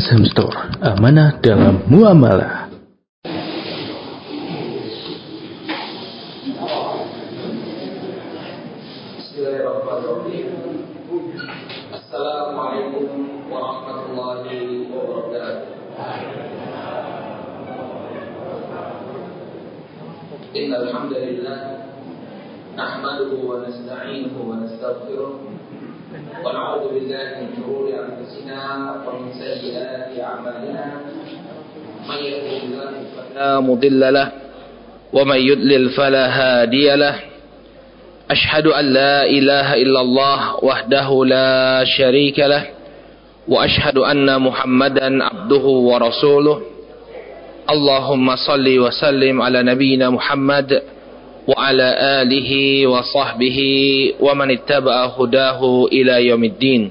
Azam Store, amanah dalam muamalah. فلا مضل له ومن يضلل فلا هادي له. أشهد أن لا إله إلا الله وحده لا شريك له وأشهد أن محمدا عبده ورسوله. اللهم صل وسلم على نبينا محمد وعلى آله وصحبه ومن اتبع هداه إلى يوم الدين.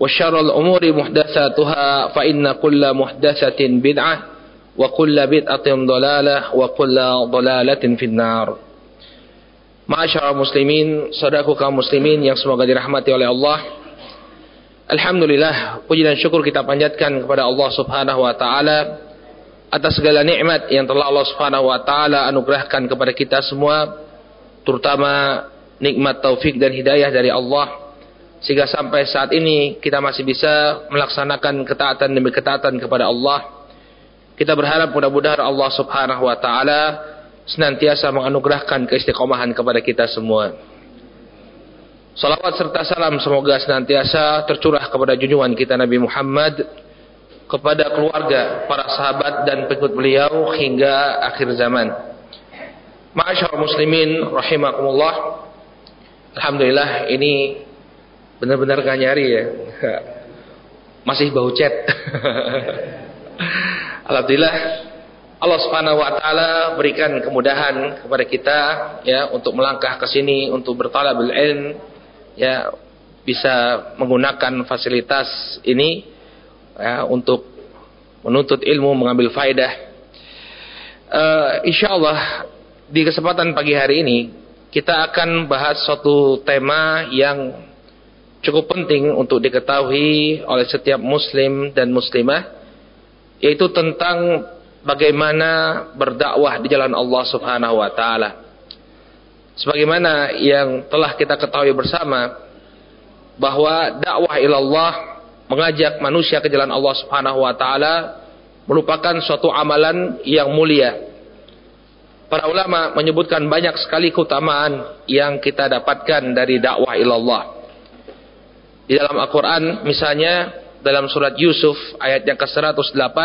وشر الأمور محدثاتها فإن كل محدثة بدعة وكل بدعة ضلالة وكل ضلالة في النار Masyarakat muslimin, saudaraku kaum muslimin yang semoga dirahmati oleh Allah. Alhamdulillah, puji dan syukur kita panjatkan kepada Allah Subhanahu wa taala atas segala nikmat yang telah Allah Subhanahu wa taala anugerahkan kepada kita semua terutama nikmat taufik dan hidayah dari Allah sehingga sampai saat ini kita masih bisa melaksanakan ketaatan demi ketaatan kepada Allah kita berharap mudah-mudahan Allah Subhanahu wa taala senantiasa menganugerahkan keistiqomahan kepada kita semua Salawat serta salam semoga senantiasa tercurah kepada junjungan kita Nabi Muhammad kepada keluarga, para sahabat dan pengikut beliau hingga akhir zaman. Ma'asyar muslimin rahimakumullah. Alhamdulillah ini benar-benar gak nyari ya. Masih bau cet. Alhamdulillah Allah Subhanahu wa taala berikan kemudahan kepada kita ya untuk melangkah ke sini untuk bertalabul ilm ya bisa menggunakan fasilitas ini ya, untuk menuntut ilmu, mengambil faedah. Uh, insya Allah di kesempatan pagi hari ini kita akan bahas suatu tema yang cukup penting untuk diketahui oleh setiap muslim dan muslimah yaitu tentang bagaimana berdakwah di jalan Allah Subhanahu wa taala. Sebagaimana yang telah kita ketahui bersama bahwa dakwah ilallah mengajak manusia ke jalan Allah Subhanahu wa taala merupakan suatu amalan yang mulia. Para ulama menyebutkan banyak sekali keutamaan yang kita dapatkan dari dakwah ilallah. Di dalam Al-Qur'an misalnya dalam surat Yusuf ayat yang ke-108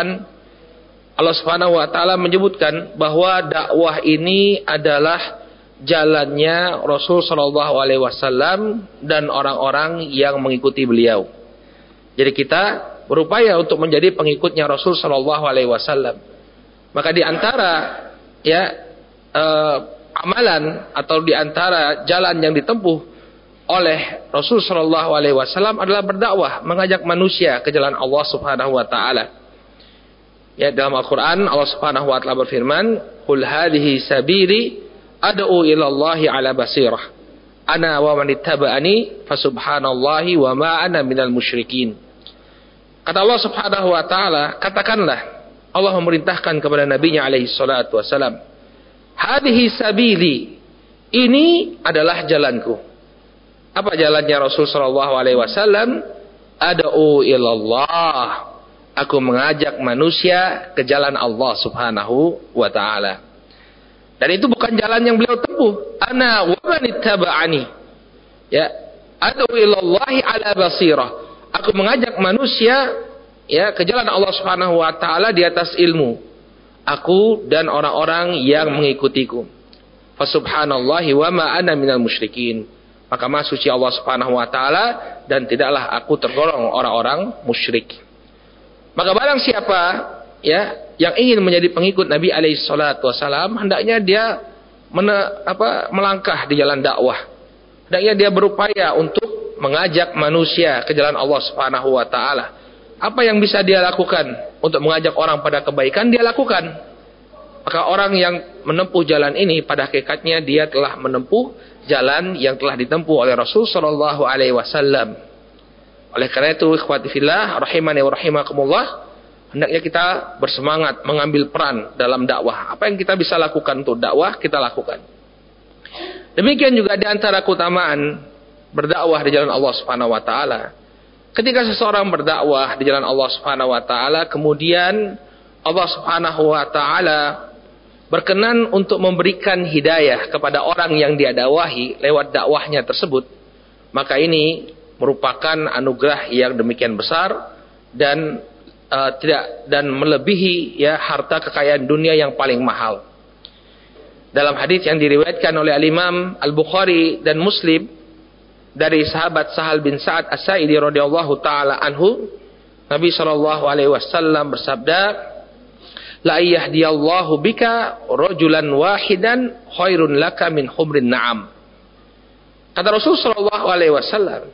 Allah Subhanahu wa taala menyebutkan bahwa dakwah ini adalah jalannya Rasul sallallahu alaihi wasallam dan orang-orang yang mengikuti beliau. Jadi kita berupaya untuk menjadi pengikutnya Rasul Shallallahu Alaihi Wasallam. Maka di antara ya eh, amalan atau di antara jalan yang ditempuh oleh Rasul Shallallahu Alaihi Wasallam adalah berdakwah, mengajak manusia ke jalan Allah Subhanahu Wa Taala. Ya dalam Al-Quran Allah Subhanahu Wa Taala berfirman, "Qul hadhihi sabili ad'u ila Allah ala basirah." Ana wa man ittaba'ani fasubhanallahi wa ma ana minal musyrikin. Kata Allah Subhanahu wa taala, katakanlah Allah memerintahkan kepada nabinya alaihi salatu wasalam, "Hadhihi sabili." Ini adalah jalanku. Apa jalannya Rasul sallallahu alaihi wasallam? Ad'u ilallah. Aku mengajak manusia ke jalan Allah Subhanahu wa taala. Dan itu bukan jalan yang beliau tempuh. Ana wa ittaba'ani. Ya, adu ilallahi ala basirah. Aku mengajak manusia ya ke jalan Allah Subhanahu wa taala di atas ilmu. Aku dan orang-orang yang mengikutiku. Fasubhanallahi wa ma ana minal musyrikin. Maka maha suci Allah Subhanahu wa taala dan tidaklah aku tergolong orang-orang musyrik. Maka barang siapa ya yang ingin menjadi pengikut Nabi alaihi salatu wasalam hendaknya dia mene, apa, melangkah di jalan dakwah. Hendaknya dia berupaya untuk mengajak manusia ke jalan Allah Subhanahu wa taala. Apa yang bisa dia lakukan untuk mengajak orang pada kebaikan dia lakukan. Maka orang yang menempuh jalan ini pada hakikatnya dia telah menempuh jalan yang telah ditempuh oleh Rasul sallallahu alaihi wasallam. Oleh karena itu ikhwati rahimani wa rahimakumullah hendaknya kita bersemangat mengambil peran dalam dakwah. Apa yang kita bisa lakukan untuk dakwah kita lakukan. Demikian juga di antara keutamaan berdakwah di jalan Allah Subhanahu wa taala. Ketika seseorang berdakwah di jalan Allah Subhanahu wa taala kemudian Allah Subhanahu wa taala berkenan untuk memberikan hidayah kepada orang yang dia dakwahi lewat dakwahnya tersebut, maka ini merupakan anugerah yang demikian besar dan uh, tidak dan melebihi ya harta kekayaan dunia yang paling mahal. Dalam hadis yang diriwayatkan oleh Al-Imam Al-Bukhari dan Muslim dari sahabat Sahal bin Sa'ad As-Sa'idi radhiyallahu taala anhu, Nabi sallallahu alaihi wasallam bersabda, "La yahdiyallahu bika rajulan wahidan khairun laka min humrin na'am." Kata Rasul sallallahu alaihi wasallam,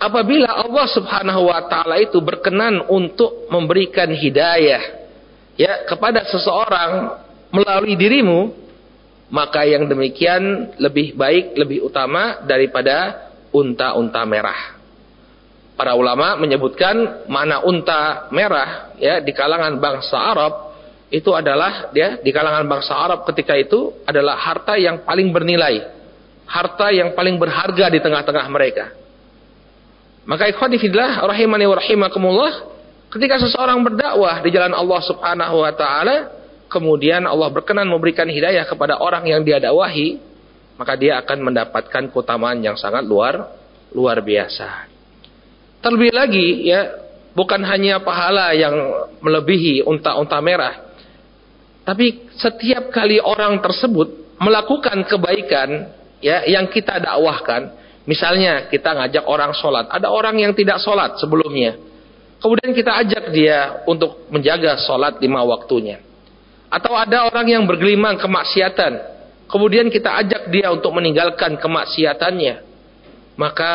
apabila Allah Subhanahu wa taala itu berkenan untuk memberikan hidayah ya kepada seseorang melalui dirimu maka yang demikian lebih baik lebih utama daripada unta-unta merah para ulama menyebutkan mana unta merah ya di kalangan bangsa Arab itu adalah ya di kalangan bangsa Arab ketika itu adalah harta yang paling bernilai harta yang paling berharga di tengah-tengah mereka maka ikhwati fillah rahimani wa rahimakumullah, ketika seseorang berdakwah di jalan Allah Subhanahu wa taala, kemudian Allah berkenan memberikan hidayah kepada orang yang dia dakwahi, maka dia akan mendapatkan keutamaan yang sangat luar luar biasa. Terlebih lagi ya, bukan hanya pahala yang melebihi unta-unta merah, tapi setiap kali orang tersebut melakukan kebaikan ya yang kita dakwahkan, Misalnya kita ngajak orang sholat, ada orang yang tidak sholat sebelumnya. Kemudian kita ajak dia untuk menjaga sholat lima waktunya. Atau ada orang yang bergelimang kemaksiatan. Kemudian kita ajak dia untuk meninggalkan kemaksiatannya. Maka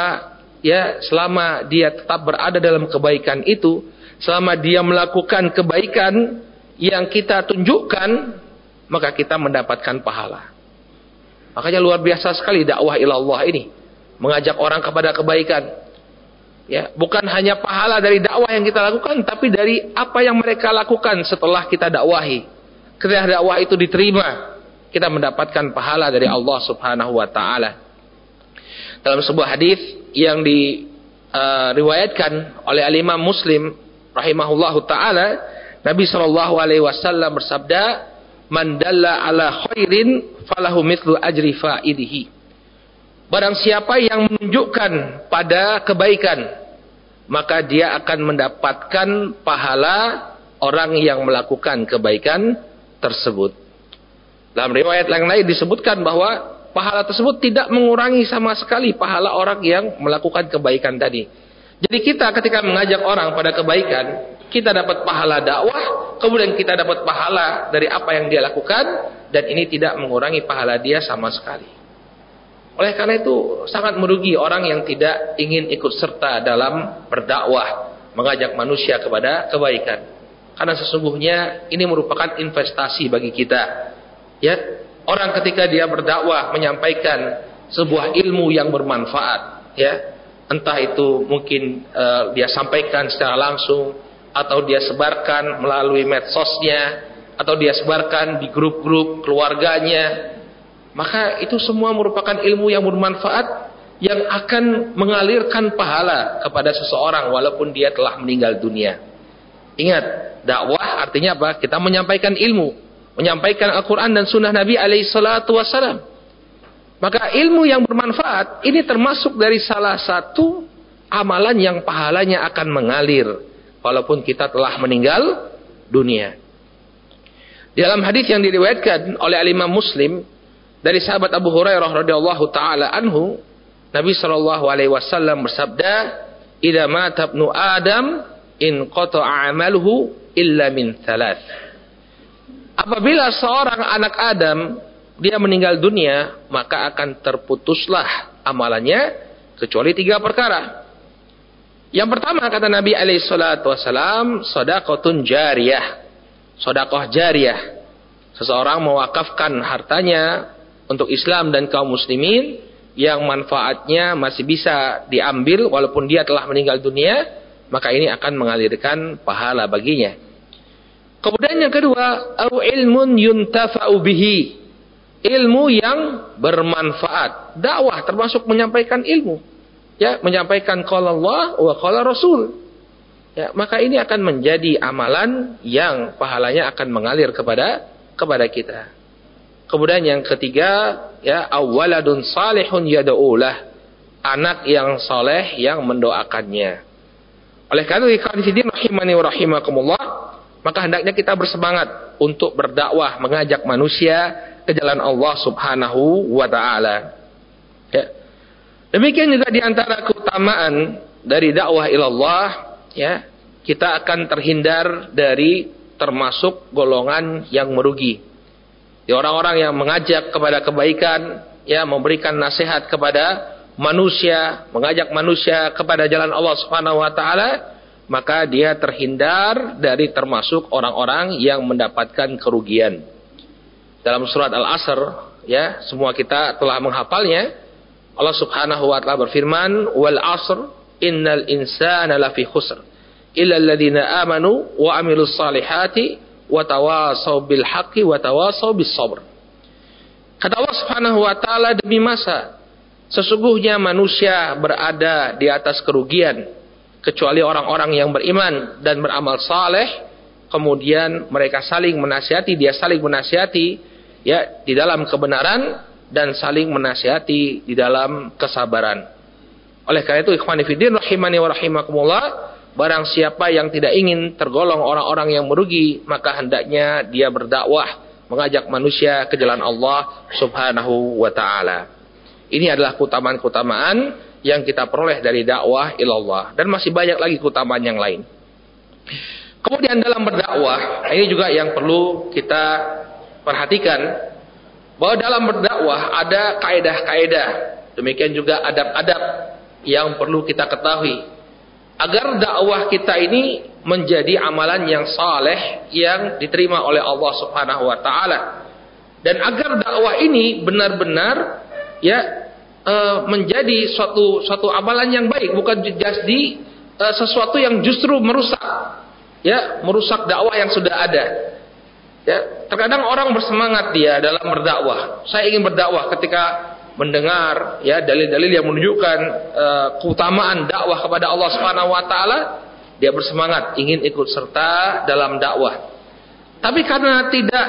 ya selama dia tetap berada dalam kebaikan itu, selama dia melakukan kebaikan yang kita tunjukkan, maka kita mendapatkan pahala. Makanya luar biasa sekali dakwah ilallah ini mengajak orang kepada kebaikan. Ya, bukan hanya pahala dari dakwah yang kita lakukan, tapi dari apa yang mereka lakukan setelah kita dakwahi. Ketika dakwah itu diterima, kita mendapatkan pahala dari Allah Subhanahu wa taala. Dalam sebuah hadis yang diriwayatkan uh, oleh Al-Imam Muslim rahimahullahu taala, Nabi sallallahu alaihi wasallam bersabda, "Man dalla ala khairin falahu mithlu ajri fa'idihi." Barang siapa yang menunjukkan pada kebaikan, maka dia akan mendapatkan pahala orang yang melakukan kebaikan tersebut. Dalam riwayat yang lain disebutkan bahwa pahala tersebut tidak mengurangi sama sekali pahala orang yang melakukan kebaikan tadi. Jadi kita ketika mengajak orang pada kebaikan, kita dapat pahala dakwah, kemudian kita dapat pahala dari apa yang dia lakukan, dan ini tidak mengurangi pahala dia sama sekali. Oleh karena itu sangat merugi orang yang tidak ingin ikut serta dalam berdakwah, mengajak manusia kepada kebaikan. Karena sesungguhnya ini merupakan investasi bagi kita. Ya, orang ketika dia berdakwah menyampaikan sebuah ilmu yang bermanfaat, ya, entah itu mungkin uh, dia sampaikan secara langsung atau dia sebarkan melalui medsosnya atau dia sebarkan di grup-grup keluarganya maka itu semua merupakan ilmu yang bermanfaat yang akan mengalirkan pahala kepada seseorang walaupun dia telah meninggal dunia. Ingat, dakwah artinya apa? Kita menyampaikan ilmu, menyampaikan Al-Quran dan Sunnah Nabi alaihi salatu. Maka ilmu yang bermanfaat ini termasuk dari salah satu amalan yang pahalanya akan mengalir walaupun kita telah meninggal dunia. Di dalam hadis yang diriwayatkan oleh Imam Muslim dari sahabat Abu Hurairah radhiyallahu taala anhu, Nabi sallallahu alaihi wasallam bersabda, "Idza mata ibnu Adam in qata'a amaluhu illa min thalath." Apabila seorang anak Adam dia meninggal dunia, maka akan terputuslah amalannya kecuali tiga perkara. Yang pertama kata Nabi alaihi salatu wasalam, sedekahun jariyah. Sedekah jariyah. Seseorang mewakafkan hartanya untuk Islam dan kaum muslimin yang manfaatnya masih bisa diambil walaupun dia telah meninggal dunia, maka ini akan mengalirkan pahala baginya. Kemudian yang kedua, au ilmun yuntafa'u bihi ilmu yang bermanfaat. Dakwah termasuk menyampaikan ilmu. Ya, menyampaikan qala Allah wa qala Rasul. Ya, maka ini akan menjadi amalan yang pahalanya akan mengalir kepada kepada kita. Kemudian yang ketiga, ya awaladun salihun yad'ulah. Anak yang soleh yang mendoakannya. Oleh karena itu, rahimani wa rahimakumullah, maka hendaknya kita bersemangat untuk berdakwah, mengajak manusia ke jalan Allah Subhanahu wa taala. Demikian juga di antara keutamaan dari dakwah ilallah, ya, kita akan terhindar dari termasuk golongan yang merugi. Di orang-orang yang mengajak kepada kebaikan, ya, memberikan nasihat kepada manusia, mengajak manusia kepada jalan Allah Subhanahu wa taala, maka dia terhindar dari termasuk orang-orang yang mendapatkan kerugian dalam surat Al-Asr ya semua kita telah menghafalnya Allah Subhanahu wa taala berfirman wal asr innal insana lafi khusr illa alladziina amanu wa amilus salihati wa tawasaw bil haqqi wa tawasaw bis sabr. Kata Allah Subhanahu wa taala demi masa sesungguhnya manusia berada di atas kerugian kecuali orang-orang yang beriman dan beramal saleh kemudian mereka saling menasihati dia saling menasihati ya di dalam kebenaran dan saling menasihati di dalam kesabaran. Oleh karena itu ikhwan fillah rahimani wa rahimakumullah, barang siapa yang tidak ingin tergolong orang-orang yang merugi, maka hendaknya dia berdakwah mengajak manusia ke jalan Allah Subhanahu wa taala. Ini adalah keutamaan-keutamaan yang kita peroleh dari dakwah ilallah dan masih banyak lagi keutamaan yang lain. Kemudian dalam berdakwah, ini juga yang perlu kita perhatikan bahwa dalam berdakwah ada kaedah-kaedah, demikian juga adab-adab yang perlu kita ketahui agar dakwah kita ini menjadi amalan yang saleh yang diterima oleh Allah Subhanahu wa taala. Dan agar dakwah ini benar-benar ya e, menjadi suatu suatu amalan yang baik, bukan jadi e, sesuatu yang justru merusak ya, merusak dakwah yang sudah ada. Ya, terkadang orang bersemangat dia dalam berdakwah. Saya ingin berdakwah ketika mendengar ya dalil-dalil yang menunjukkan uh, keutamaan dakwah kepada Allah Subhanahu wa taala, dia bersemangat ingin ikut serta dalam dakwah. Tapi karena tidak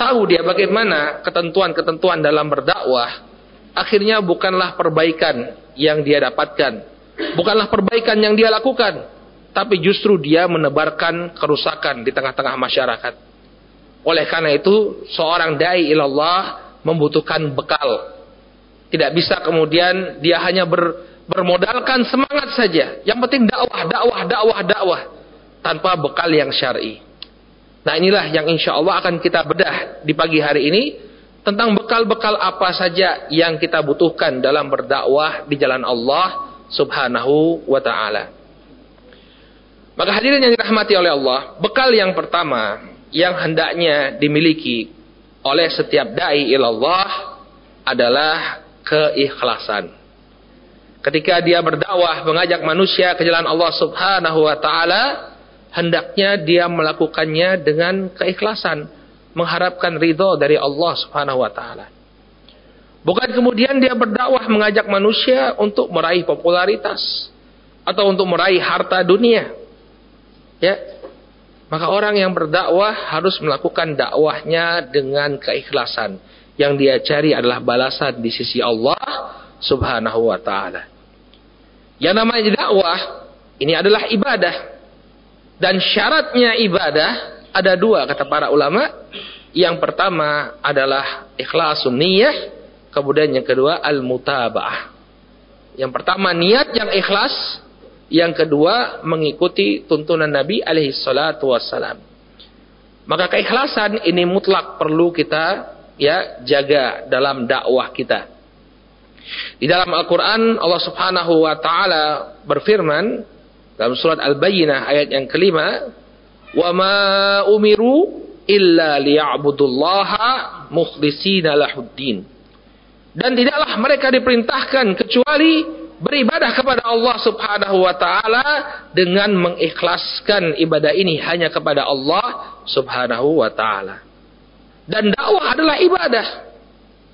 tahu dia bagaimana ketentuan-ketentuan dalam berdakwah, akhirnya bukanlah perbaikan yang dia dapatkan, bukanlah perbaikan yang dia lakukan, tapi justru dia menebarkan kerusakan di tengah-tengah masyarakat. Oleh karena itu, seorang dai ilallah membutuhkan bekal. Tidak bisa kemudian dia hanya ber, bermodalkan semangat saja. Yang penting dakwah, dakwah, dakwah, dakwah. Tanpa bekal yang syar'i. Nah inilah yang insya Allah akan kita bedah di pagi hari ini. Tentang bekal-bekal apa saja yang kita butuhkan dalam berdakwah di jalan Allah subhanahu wa ta'ala. Maka hadirin yang dirahmati oleh Allah. Bekal yang pertama yang hendaknya dimiliki oleh setiap dai ilallah adalah keikhlasan. Ketika dia berdakwah mengajak manusia ke jalan Allah Subhanahu wa taala, hendaknya dia melakukannya dengan keikhlasan, mengharapkan ridho dari Allah Subhanahu wa taala. Bukan kemudian dia berdakwah mengajak manusia untuk meraih popularitas atau untuk meraih harta dunia. Ya, Maka orang yang berdakwah harus melakukan dakwahnya dengan keikhlasan. Yang dia cari adalah balasan di sisi Allah subhanahu wa ta'ala. Yang namanya dakwah, ini adalah ibadah. Dan syaratnya ibadah ada dua kata para ulama. Yang pertama adalah ikhlasun niyah. Kemudian yang kedua al-mutaba'ah. Yang pertama niat yang ikhlas. Yang kedua mengikuti tuntunan Nabi alaihi salatu wassalam. Maka keikhlasan ini mutlak perlu kita ya jaga dalam dakwah kita. Di dalam Al-Quran Allah subhanahu wa ta'ala berfirman dalam surat Al-Bayyinah ayat yang kelima wa ma umiru illa liya'budullaha mukhlisina lahuddin dan tidaklah mereka diperintahkan kecuali beribadah kepada Allah Subhanahu wa taala dengan mengikhlaskan ibadah ini hanya kepada Allah Subhanahu wa taala. Dan dakwah adalah ibadah.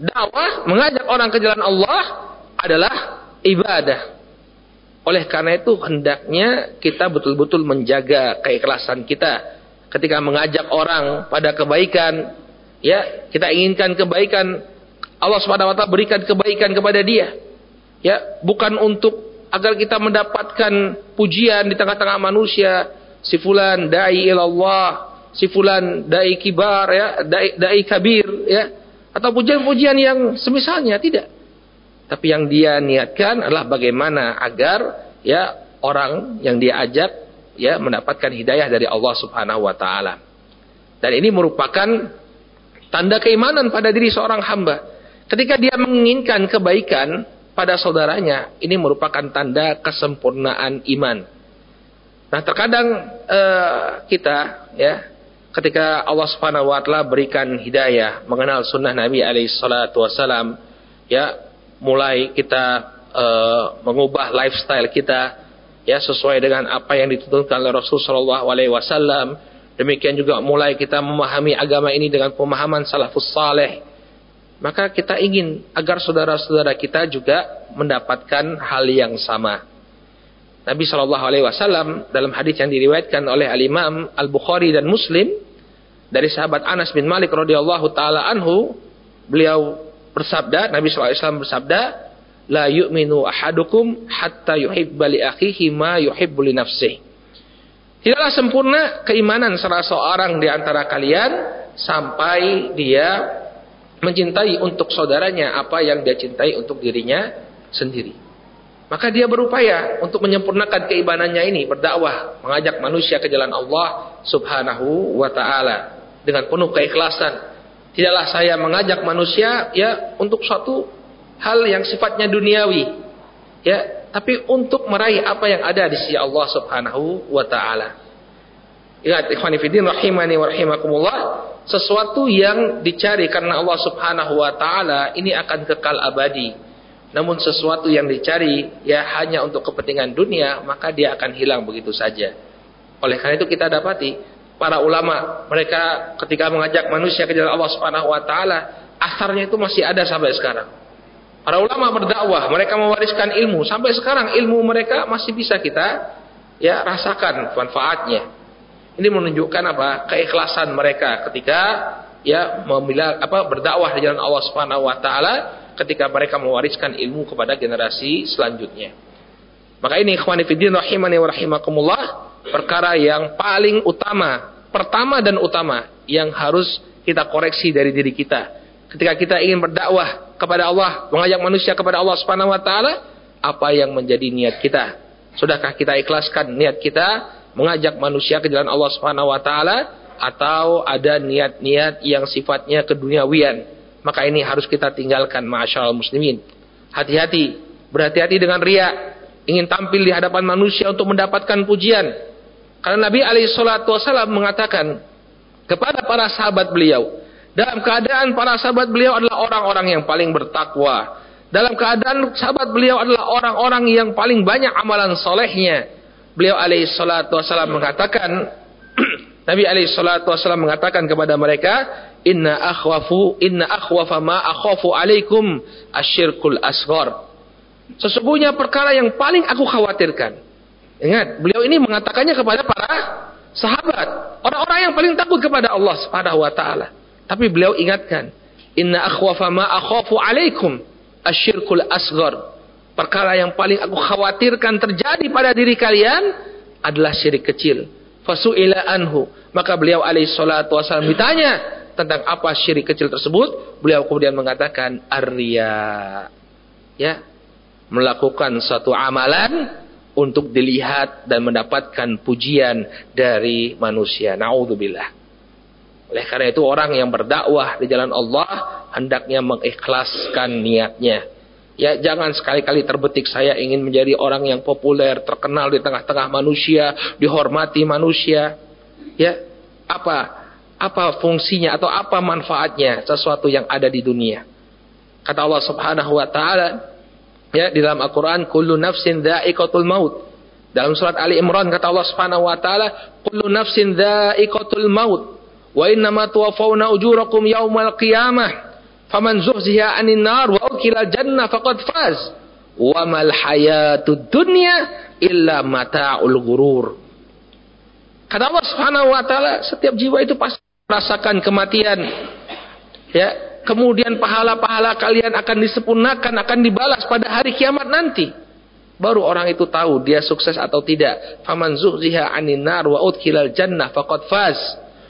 Dakwah mengajak orang ke jalan Allah adalah ibadah. Oleh karena itu hendaknya kita betul-betul menjaga keikhlasan kita ketika mengajak orang pada kebaikan, ya, kita inginkan kebaikan Allah Subhanahu berikan kebaikan kepada dia ya bukan untuk agar kita mendapatkan pujian di tengah-tengah manusia. Si fulan dai ilallah si fulan dai kibar ya dai, dai kabir ya. Atau pujian-pujian yang semisalnya tidak. Tapi yang dia niatkan adalah bagaimana agar ya orang yang dia ajak ya mendapatkan hidayah dari Allah Subhanahu wa taala. Dan ini merupakan tanda keimanan pada diri seorang hamba. Ketika dia menginginkan kebaikan pada saudaranya ini merupakan tanda kesempurnaan iman. Nah, terkadang uh, kita ya ketika Allah Subhanahu wa taala berikan hidayah mengenal sunnah Nabi alaihi salatu wasalam ya mulai kita uh, mengubah lifestyle kita ya sesuai dengan apa yang dituntunkan oleh Rasul sallallahu alaihi wasallam demikian juga mulai kita memahami agama ini dengan pemahaman salafus saleh maka kita ingin agar saudara-saudara kita juga mendapatkan hal yang sama. Nabi Shallallahu Alaihi Wasallam dalam hadis yang diriwayatkan oleh Al Imam Al Bukhari dan Muslim dari sahabat Anas bin Malik radhiyallahu taala anhu, beliau bersabda, Nabi Shallallahu Alaihi Wasallam bersabda, la yu'minu ahadukum hatta yuhibba li akhihi ma yuhibbu li. Tidaklah sempurna keimanan salah seorang di antara kalian sampai dia mencintai untuk saudaranya apa yang dia cintai untuk dirinya sendiri. Maka dia berupaya untuk menyempurnakan keimanannya ini, berdakwah, mengajak manusia ke jalan Allah Subhanahu wa taala dengan penuh keikhlasan. Tidaklah saya mengajak manusia ya untuk suatu hal yang sifatnya duniawi. Ya, tapi untuk meraih apa yang ada di sisi Allah Subhanahu wa taala. Ingat ikhwan fillah rahimani wa rahimakumullah, sesuatu yang dicari karena Allah Subhanahu wa taala ini akan kekal abadi. Namun sesuatu yang dicari ya hanya untuk kepentingan dunia, maka dia akan hilang begitu saja. Oleh karena itu kita dapati para ulama mereka ketika mengajak manusia ke jalan Allah Subhanahu wa taala, asarnya itu masih ada sampai sekarang. Para ulama berdakwah, mereka mewariskan ilmu sampai sekarang ilmu mereka masih bisa kita ya rasakan manfaatnya. Ini menunjukkan apa? Keikhlasan mereka ketika ya memilah apa berdakwah di jalan Allah Subhanahu wa taala ketika mereka mewariskan ilmu kepada generasi selanjutnya. Maka ini ikhwani fiddin rahimani wa rahimakumullah perkara yang paling utama, pertama dan utama yang harus kita koreksi dari diri kita. Ketika kita ingin berdakwah kepada Allah, mengajak manusia kepada Allah Subhanahu wa taala, apa yang menjadi niat kita? Sudahkah kita ikhlaskan niat kita mengajak manusia ke jalan Allah Subhanahu wa taala atau ada niat-niat yang sifatnya keduniawian. Maka ini harus kita tinggalkan masyaallah muslimin. Hati-hati berhati-hati dengan ria ingin tampil di hadapan manusia untuk mendapatkan pujian. Karena Nabi alaihi salatu wasallam mengatakan kepada para sahabat beliau dalam keadaan para sahabat beliau adalah orang-orang yang paling bertakwa. Dalam keadaan sahabat beliau adalah orang-orang yang paling banyak amalan solehnya beliau alaihi salatu wasallam mengatakan Nabi alaihi salatu wasallam mengatakan kepada mereka inna akhwafu inna akhwafa ma akhafu alaikum asyirkul asghar sesungguhnya perkara yang paling aku khawatirkan ingat beliau ini mengatakannya kepada para sahabat, orang-orang yang paling takut kepada Allah Subhanahu wa taala. Tapi beliau ingatkan, "Inna akhwafa ma akhafu alaikum asyirkul asghar." Perkara yang paling aku khawatirkan terjadi pada diri kalian adalah syirik kecil. Fasu'ila anhu. Maka beliau alaihi salatu wasallam ditanya tentang apa syirik kecil tersebut. Beliau kemudian mengatakan arya. Ya. Melakukan suatu amalan untuk dilihat dan mendapatkan pujian dari manusia. Naudzubillah. Oleh karena itu orang yang berdakwah di jalan Allah hendaknya mengikhlaskan niatnya. Ya jangan sekali-kali terbetik saya ingin menjadi orang yang populer, terkenal di tengah-tengah manusia, dihormati manusia. Ya, apa apa fungsinya atau apa manfaatnya sesuatu yang ada di dunia? Kata Allah Subhanahu wa taala, Ya, di dalam Al-Qur'an kullu nafsin dha'iqatul maut. Dalam surat Ali Imran kata Allah Subhanahu wa taala, kullu nafsin dha'iqatul maut wa innama ujurakum yaumal qiyamah. Faman zuhziha 'anil nar wa ukila jannah faqad faz. Wa mal hayatud dunya illa mata'ul ghurur. Kata Allah Subhanahu wa taala, setiap jiwa itu pasti merasakan kematian. Ya, kemudian pahala-pahala kalian akan disempurnakan, akan dibalas pada hari kiamat nanti. Baru orang itu tahu dia sukses atau tidak. Faman zuhziha 'anil nar wa udkhilal jannah faqad faz.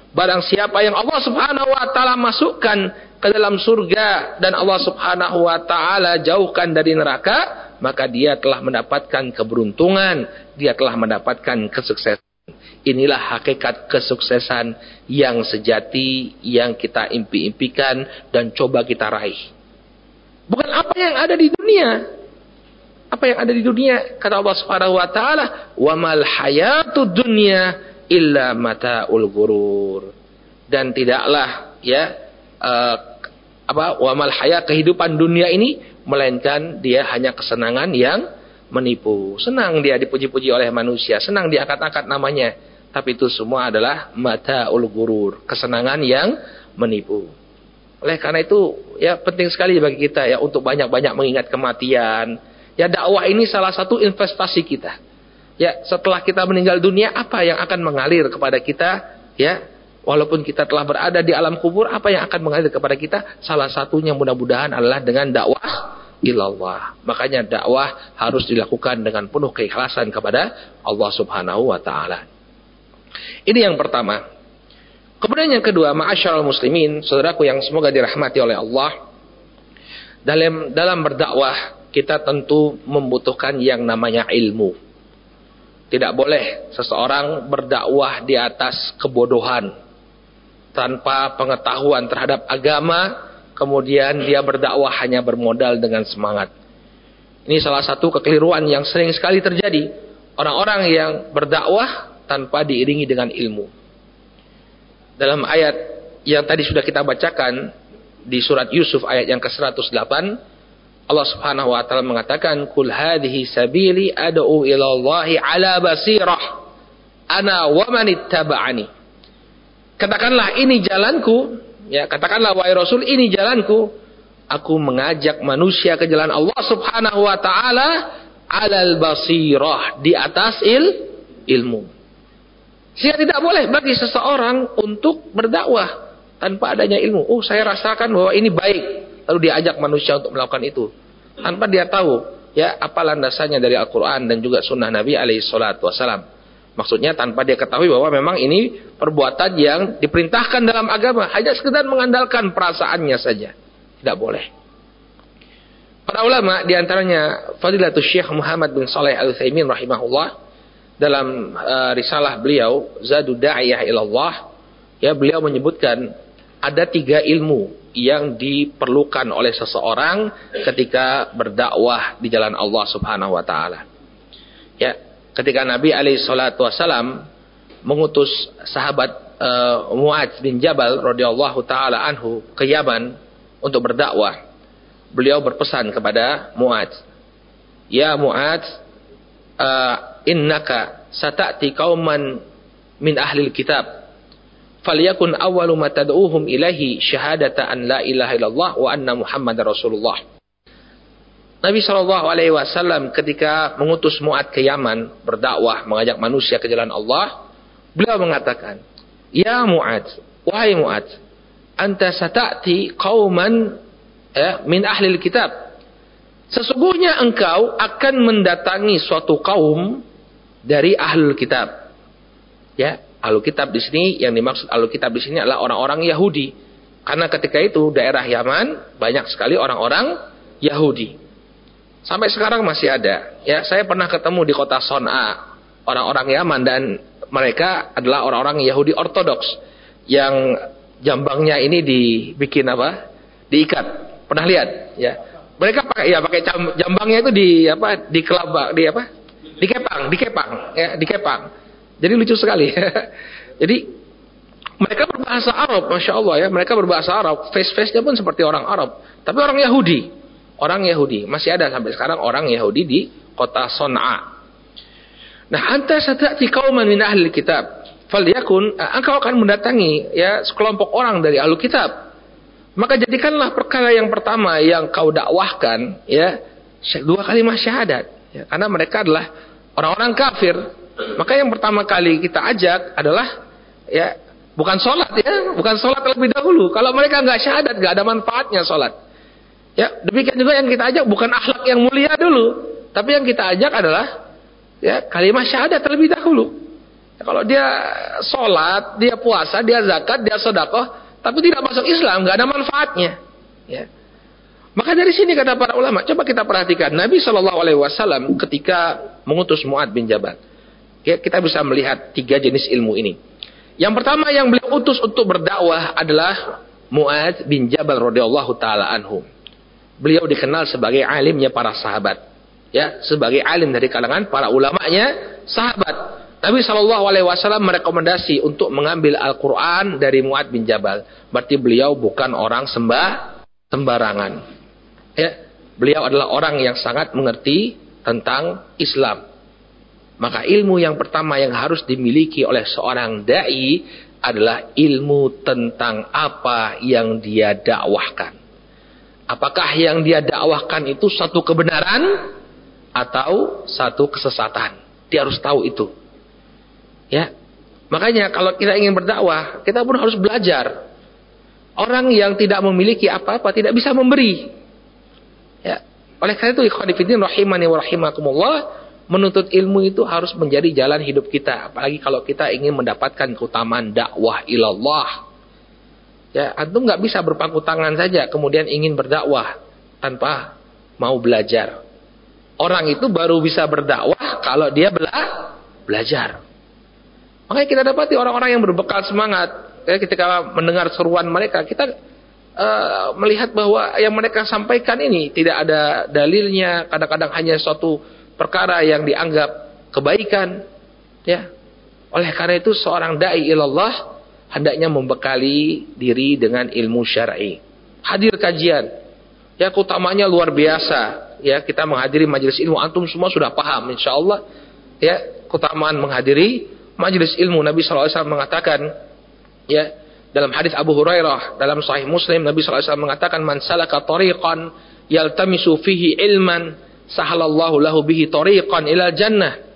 Barang siapa yang Allah Subhanahu wa taala masukkan ke dalam surga dan Allah Subhanahu wa taala jauhkan dari neraka, maka dia telah mendapatkan keberuntungan, dia telah mendapatkan kesuksesan. Inilah hakikat kesuksesan yang sejati yang kita impi-impikan dan coba kita raih. Bukan apa yang ada di dunia. Apa yang ada di dunia kata Allah Subhanahu wa taala, "Wa mal hayatud dunya illa mataul ghurur." Dan tidaklah ya uh, apa wa mal hayat kehidupan dunia ini melainkan dia hanya kesenangan yang menipu. Senang dia dipuji-puji oleh manusia, senang diangkat-angkat namanya. Tapi itu semua adalah mata ul gurur, kesenangan yang menipu. Oleh karena itu, ya penting sekali bagi kita ya untuk banyak-banyak mengingat kematian. Ya dakwah ini salah satu investasi kita. Ya, setelah kita meninggal dunia apa yang akan mengalir kepada kita? Ya, walaupun kita telah berada di alam kubur, apa yang akan mengalir kepada kita? Salah satunya mudah-mudahan adalah dengan dakwah ilallah. Makanya dakwah harus dilakukan dengan penuh keikhlasan kepada Allah Subhanahu wa taala. Ini yang pertama. Kemudian yang kedua, ma'asyiral muslimin, saudaraku yang semoga dirahmati oleh Allah. Dalam dalam berdakwah kita tentu membutuhkan yang namanya ilmu. Tidak boleh seseorang berdakwah di atas kebodohan tanpa pengetahuan terhadap agama kemudian dia berdakwah hanya bermodal dengan semangat. Ini salah satu kekeliruan yang sering sekali terjadi. Orang-orang yang berdakwah tanpa diiringi dengan ilmu. Dalam ayat yang tadi sudah kita bacakan di surat Yusuf ayat yang ke-108 Allah Subhanahu wa taala mengatakan kul hadhihi sabili ad'u ila Allahi ala basirah ana wa man Katakanlah ini jalanku Ya, katakanlah wahai Rasul, ini jalanku. Aku mengajak manusia ke jalan Allah Subhanahu wa taala alal basirah, di atas il ilmu. Sehingga tidak boleh bagi seseorang untuk berdakwah tanpa adanya ilmu. Oh, saya rasakan bahwa ini baik. Lalu diajak manusia untuk melakukan itu. Tanpa dia tahu ya apa landasannya dari Al-Qur'an dan juga sunnah Nabi alaihi salatu wasalam. Maksudnya tanpa dia ketahui bahwa memang ini perbuatan yang diperintahkan dalam agama. Hanya sekedar mengandalkan perasaannya saja. Tidak boleh. Para ulama di antaranya Fadilatul Syekh Muhammad bin Saleh Al-Utsaimin rahimahullah dalam uh, risalah beliau Zadu Da'iyah ilallah ya beliau menyebutkan ada tiga ilmu yang diperlukan oleh seseorang ketika berdakwah di jalan Allah Subhanahu wa taala. Ya, ketika Nabi alaihi salatu wasalam mengutus sahabat uh, Muadz bin Jabal radhiyallahu taala anhu ke Yaman untuk berdakwah. Beliau berpesan kepada Muadz, "Ya Muadz, uh, innaka satati qauman min ahli kitab. Falyakun awwalu ma tad'uhum ilahi syahadata an la ilaha illallah wa anna Muhammadar Rasulullah." Nabi Shallallahu Alaihi Wasallam ketika mengutus Muad ke Yaman berdakwah mengajak manusia ke jalan Allah, Beliau mengatakan, "Ya Mu'ad, wahai Mu'ad, anta sata'ti qauman ya, min ahli kitab." Sesungguhnya engkau akan mendatangi suatu kaum dari ahli kitab. Ya, ahli kitab di sini yang dimaksud ahli kitab di sini adalah orang-orang Yahudi. Karena ketika itu daerah Yaman banyak sekali orang-orang Yahudi. Sampai sekarang masih ada. Ya, saya pernah ketemu di kota Son'a orang-orang Yaman dan mereka adalah orang-orang Yahudi Ortodoks yang jambangnya ini dibikin apa? Diikat. Pernah lihat? Ya. Mereka pakai ya pakai jambangnya itu di apa? Di kelabak, di apa? Dikepang, dikepang, ya, dikepang. Jadi lucu sekali. Jadi mereka berbahasa Arab, masya Allah ya. Mereka berbahasa Arab. Face-face-nya pun seperti orang Arab, tapi orang Yahudi. Orang Yahudi masih ada sampai sekarang orang Yahudi di kota Son'a Nah, anta satati kauman min ahli kitab. Falyakun, eh, engkau akan mendatangi ya sekelompok orang dari ahli kitab. Maka jadikanlah perkara yang pertama yang kau dakwahkan ya dua kalimat syahadat. Ya, karena mereka adalah orang-orang kafir. Maka yang pertama kali kita ajak adalah ya bukan sholat ya, bukan sholat terlebih dahulu. Kalau mereka nggak syahadat, nggak ada manfaatnya sholat. Ya, demikian juga yang kita ajak bukan akhlak yang mulia dulu, tapi yang kita ajak adalah ya kalimat syahadat terlebih dahulu. Ya, kalau dia sholat, dia puasa, dia zakat, dia sodakoh, tapi tidak masuk Islam, nggak ada manfaatnya. Ya. Maka dari sini kata para ulama, coba kita perhatikan Nabi Shallallahu Alaihi Wasallam ketika mengutus Muad bin Jabal, ya, kita bisa melihat tiga jenis ilmu ini. Yang pertama yang beliau utus untuk berdakwah adalah Muad bin Jabal radhiyallahu taala anhu. Beliau dikenal sebagai alimnya para sahabat ya sebagai alim dari kalangan para ulamanya sahabat Nabi Shallallahu Alaihi merekomendasi untuk mengambil Al-Quran dari Muad bin Jabal. Berarti beliau bukan orang sembah sembarangan. Ya, beliau adalah orang yang sangat mengerti tentang Islam. Maka ilmu yang pertama yang harus dimiliki oleh seorang dai adalah ilmu tentang apa yang dia dakwahkan. Apakah yang dia dakwahkan itu satu kebenaran atau satu kesesatan. Dia harus tahu itu. Ya. Makanya kalau kita ingin berdakwah, kita pun harus belajar. Orang yang tidak memiliki apa-apa tidak bisa memberi. Ya. Oleh karena itu ikhwan fillah rahimani wa rahimakumullah, menuntut ilmu itu harus menjadi jalan hidup kita, apalagi kalau kita ingin mendapatkan keutamaan dakwah ilallah. Ya, antum nggak bisa berpangku tangan saja kemudian ingin berdakwah tanpa mau belajar. Orang itu baru bisa berdakwah kalau dia bela belajar. Makanya kita dapati orang-orang yang berbekal semangat ya, ketika mendengar seruan mereka, kita uh, melihat bahwa yang mereka sampaikan ini tidak ada dalilnya, kadang-kadang hanya suatu perkara yang dianggap kebaikan, ya. Oleh karena itu seorang dai ilallah hendaknya membekali diri dengan ilmu syar'i. Hadir kajian. Ya keutamanya luar biasa ya kita menghadiri majelis ilmu antum semua sudah paham insyaallah ya keutamaan menghadiri majelis ilmu Nabi SAW mengatakan ya dalam hadis Abu Hurairah dalam Sahih Muslim Nabi SAW mengatakan man salaka tariqan yaltamisu fihi ilman sahalallahu lahu bihi tariqan ila jannah.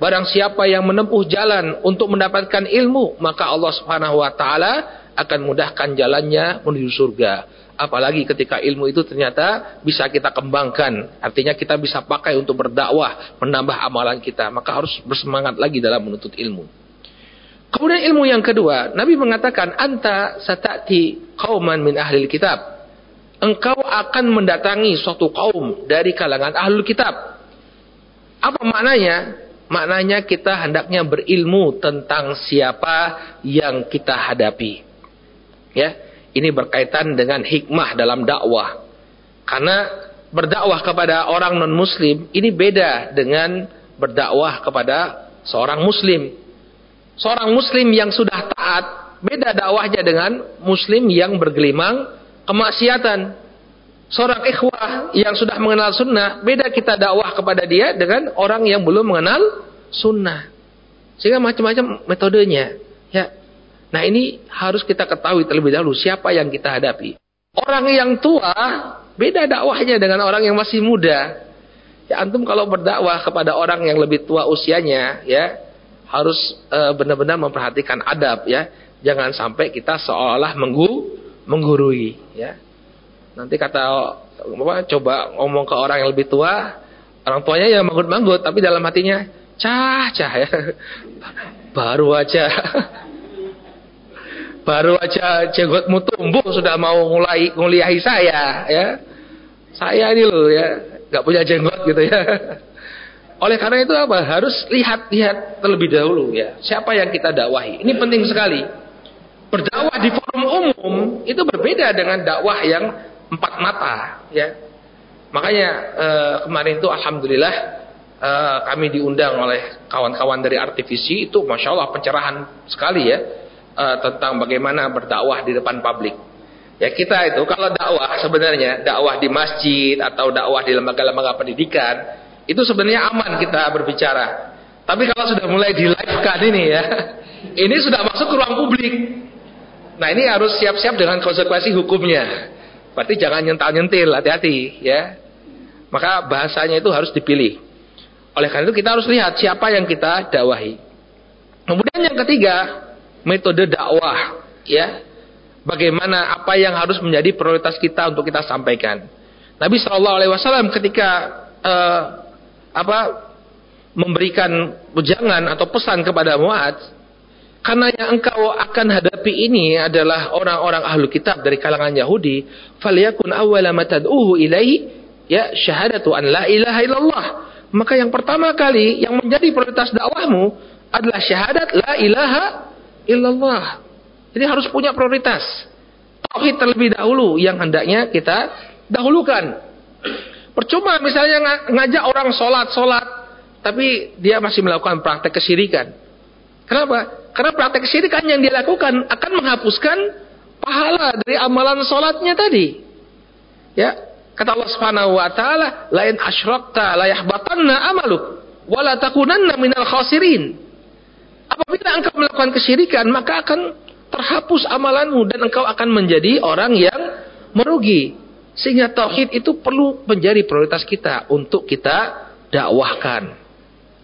Barang siapa yang menempuh jalan untuk mendapatkan ilmu maka Allah Subhanahu wa taala akan mudahkan jalannya menuju surga. Apalagi ketika ilmu itu ternyata bisa kita kembangkan. Artinya kita bisa pakai untuk berdakwah menambah amalan kita. Maka harus bersemangat lagi dalam menuntut ilmu. Kemudian ilmu yang kedua Nabi mengatakan anta satati kauman min ahli kitab engkau akan mendatangi suatu kaum dari kalangan ahli kitab apa maknanya maknanya kita hendaknya berilmu tentang siapa yang kita hadapi ya ini berkaitan dengan hikmah dalam dakwah. Karena berdakwah kepada orang non-muslim ini beda dengan berdakwah kepada seorang muslim. Seorang muslim yang sudah taat beda dakwahnya dengan muslim yang bergelimang kemaksiatan. Seorang ikhwah yang sudah mengenal sunnah beda kita dakwah kepada dia dengan orang yang belum mengenal sunnah. Sehingga macam-macam metodenya. Ya, Nah ini harus kita ketahui terlebih dahulu siapa yang kita hadapi. Orang yang tua beda dakwahnya dengan orang yang masih muda. Ya antum kalau berdakwah kepada orang yang lebih tua usianya, ya harus uh, benar-benar memperhatikan adab ya. Jangan sampai kita seolah-olah menggu menggurui ya. Nanti kata apa, coba ngomong ke orang yang lebih tua, orang tuanya ya manggut-manggut tapi dalam hatinya cah cah ya. Baru aja baru aja jenggotmu tumbuh sudah mau mulai nguliahi saya ya. Saya ini loh ya, nggak punya jenggot gitu ya. Oleh karena itu apa? Harus lihat-lihat terlebih dahulu ya. Siapa yang kita dakwahi? Ini penting sekali. Berdakwah di forum umum itu berbeda dengan dakwah yang empat mata ya. Makanya eh, kemarin itu alhamdulillah eh, kami diundang oleh kawan-kawan dari Artivisi itu masya Allah pencerahan sekali ya eh, tentang bagaimana berdakwah di depan publik. Ya kita itu kalau dakwah sebenarnya dakwah di masjid atau dakwah di lembaga-lembaga pendidikan itu sebenarnya aman kita berbicara. Tapi kalau sudah mulai di live kan ini ya, ini sudah masuk ke ruang publik. Nah ini harus siap-siap dengan konsekuensi hukumnya. Berarti jangan nyental-nyentil, hati-hati ya. Maka bahasanya itu harus dipilih. Oleh karena itu kita harus lihat siapa yang kita dakwahi. Kemudian yang ketiga, metode dakwah ya. Bagaimana apa yang harus menjadi prioritas kita untuk kita sampaikan. Nabi Shallallahu Alaihi Wasallam ketika uh, apa memberikan ujangan atau pesan kepada Muaz karena yang engkau akan hadapi ini adalah orang-orang ahlu kitab dari kalangan Yahudi falyakun awwala ma tad'uhu ilaihi ya syahadatu an la ilaha illallah. Maka yang pertama kali yang menjadi prioritas dakwahmu adalah syahadat la ilaha illallah. Jadi harus punya prioritas. Tauhid terlebih dahulu yang hendaknya kita dahulukan. Percuma misalnya ngajak orang sholat-sholat, tapi dia masih melakukan praktek kesyirikan. Kenapa? Karena praktek kesyirikan yang dia lakukan akan menghapuskan pahala dari amalan sholatnya tadi. Ya, kata Allah Subhanahu wa taala, "Lain asyrakta la yahbatanna amaluk wa la takunanna minal khasirin." Apabila engkau melakukan kesyirikan, maka akan terhapus amalanmu dan engkau akan menjadi orang yang merugi. Sehingga tauhid itu perlu menjadi prioritas kita untuk kita dakwahkan.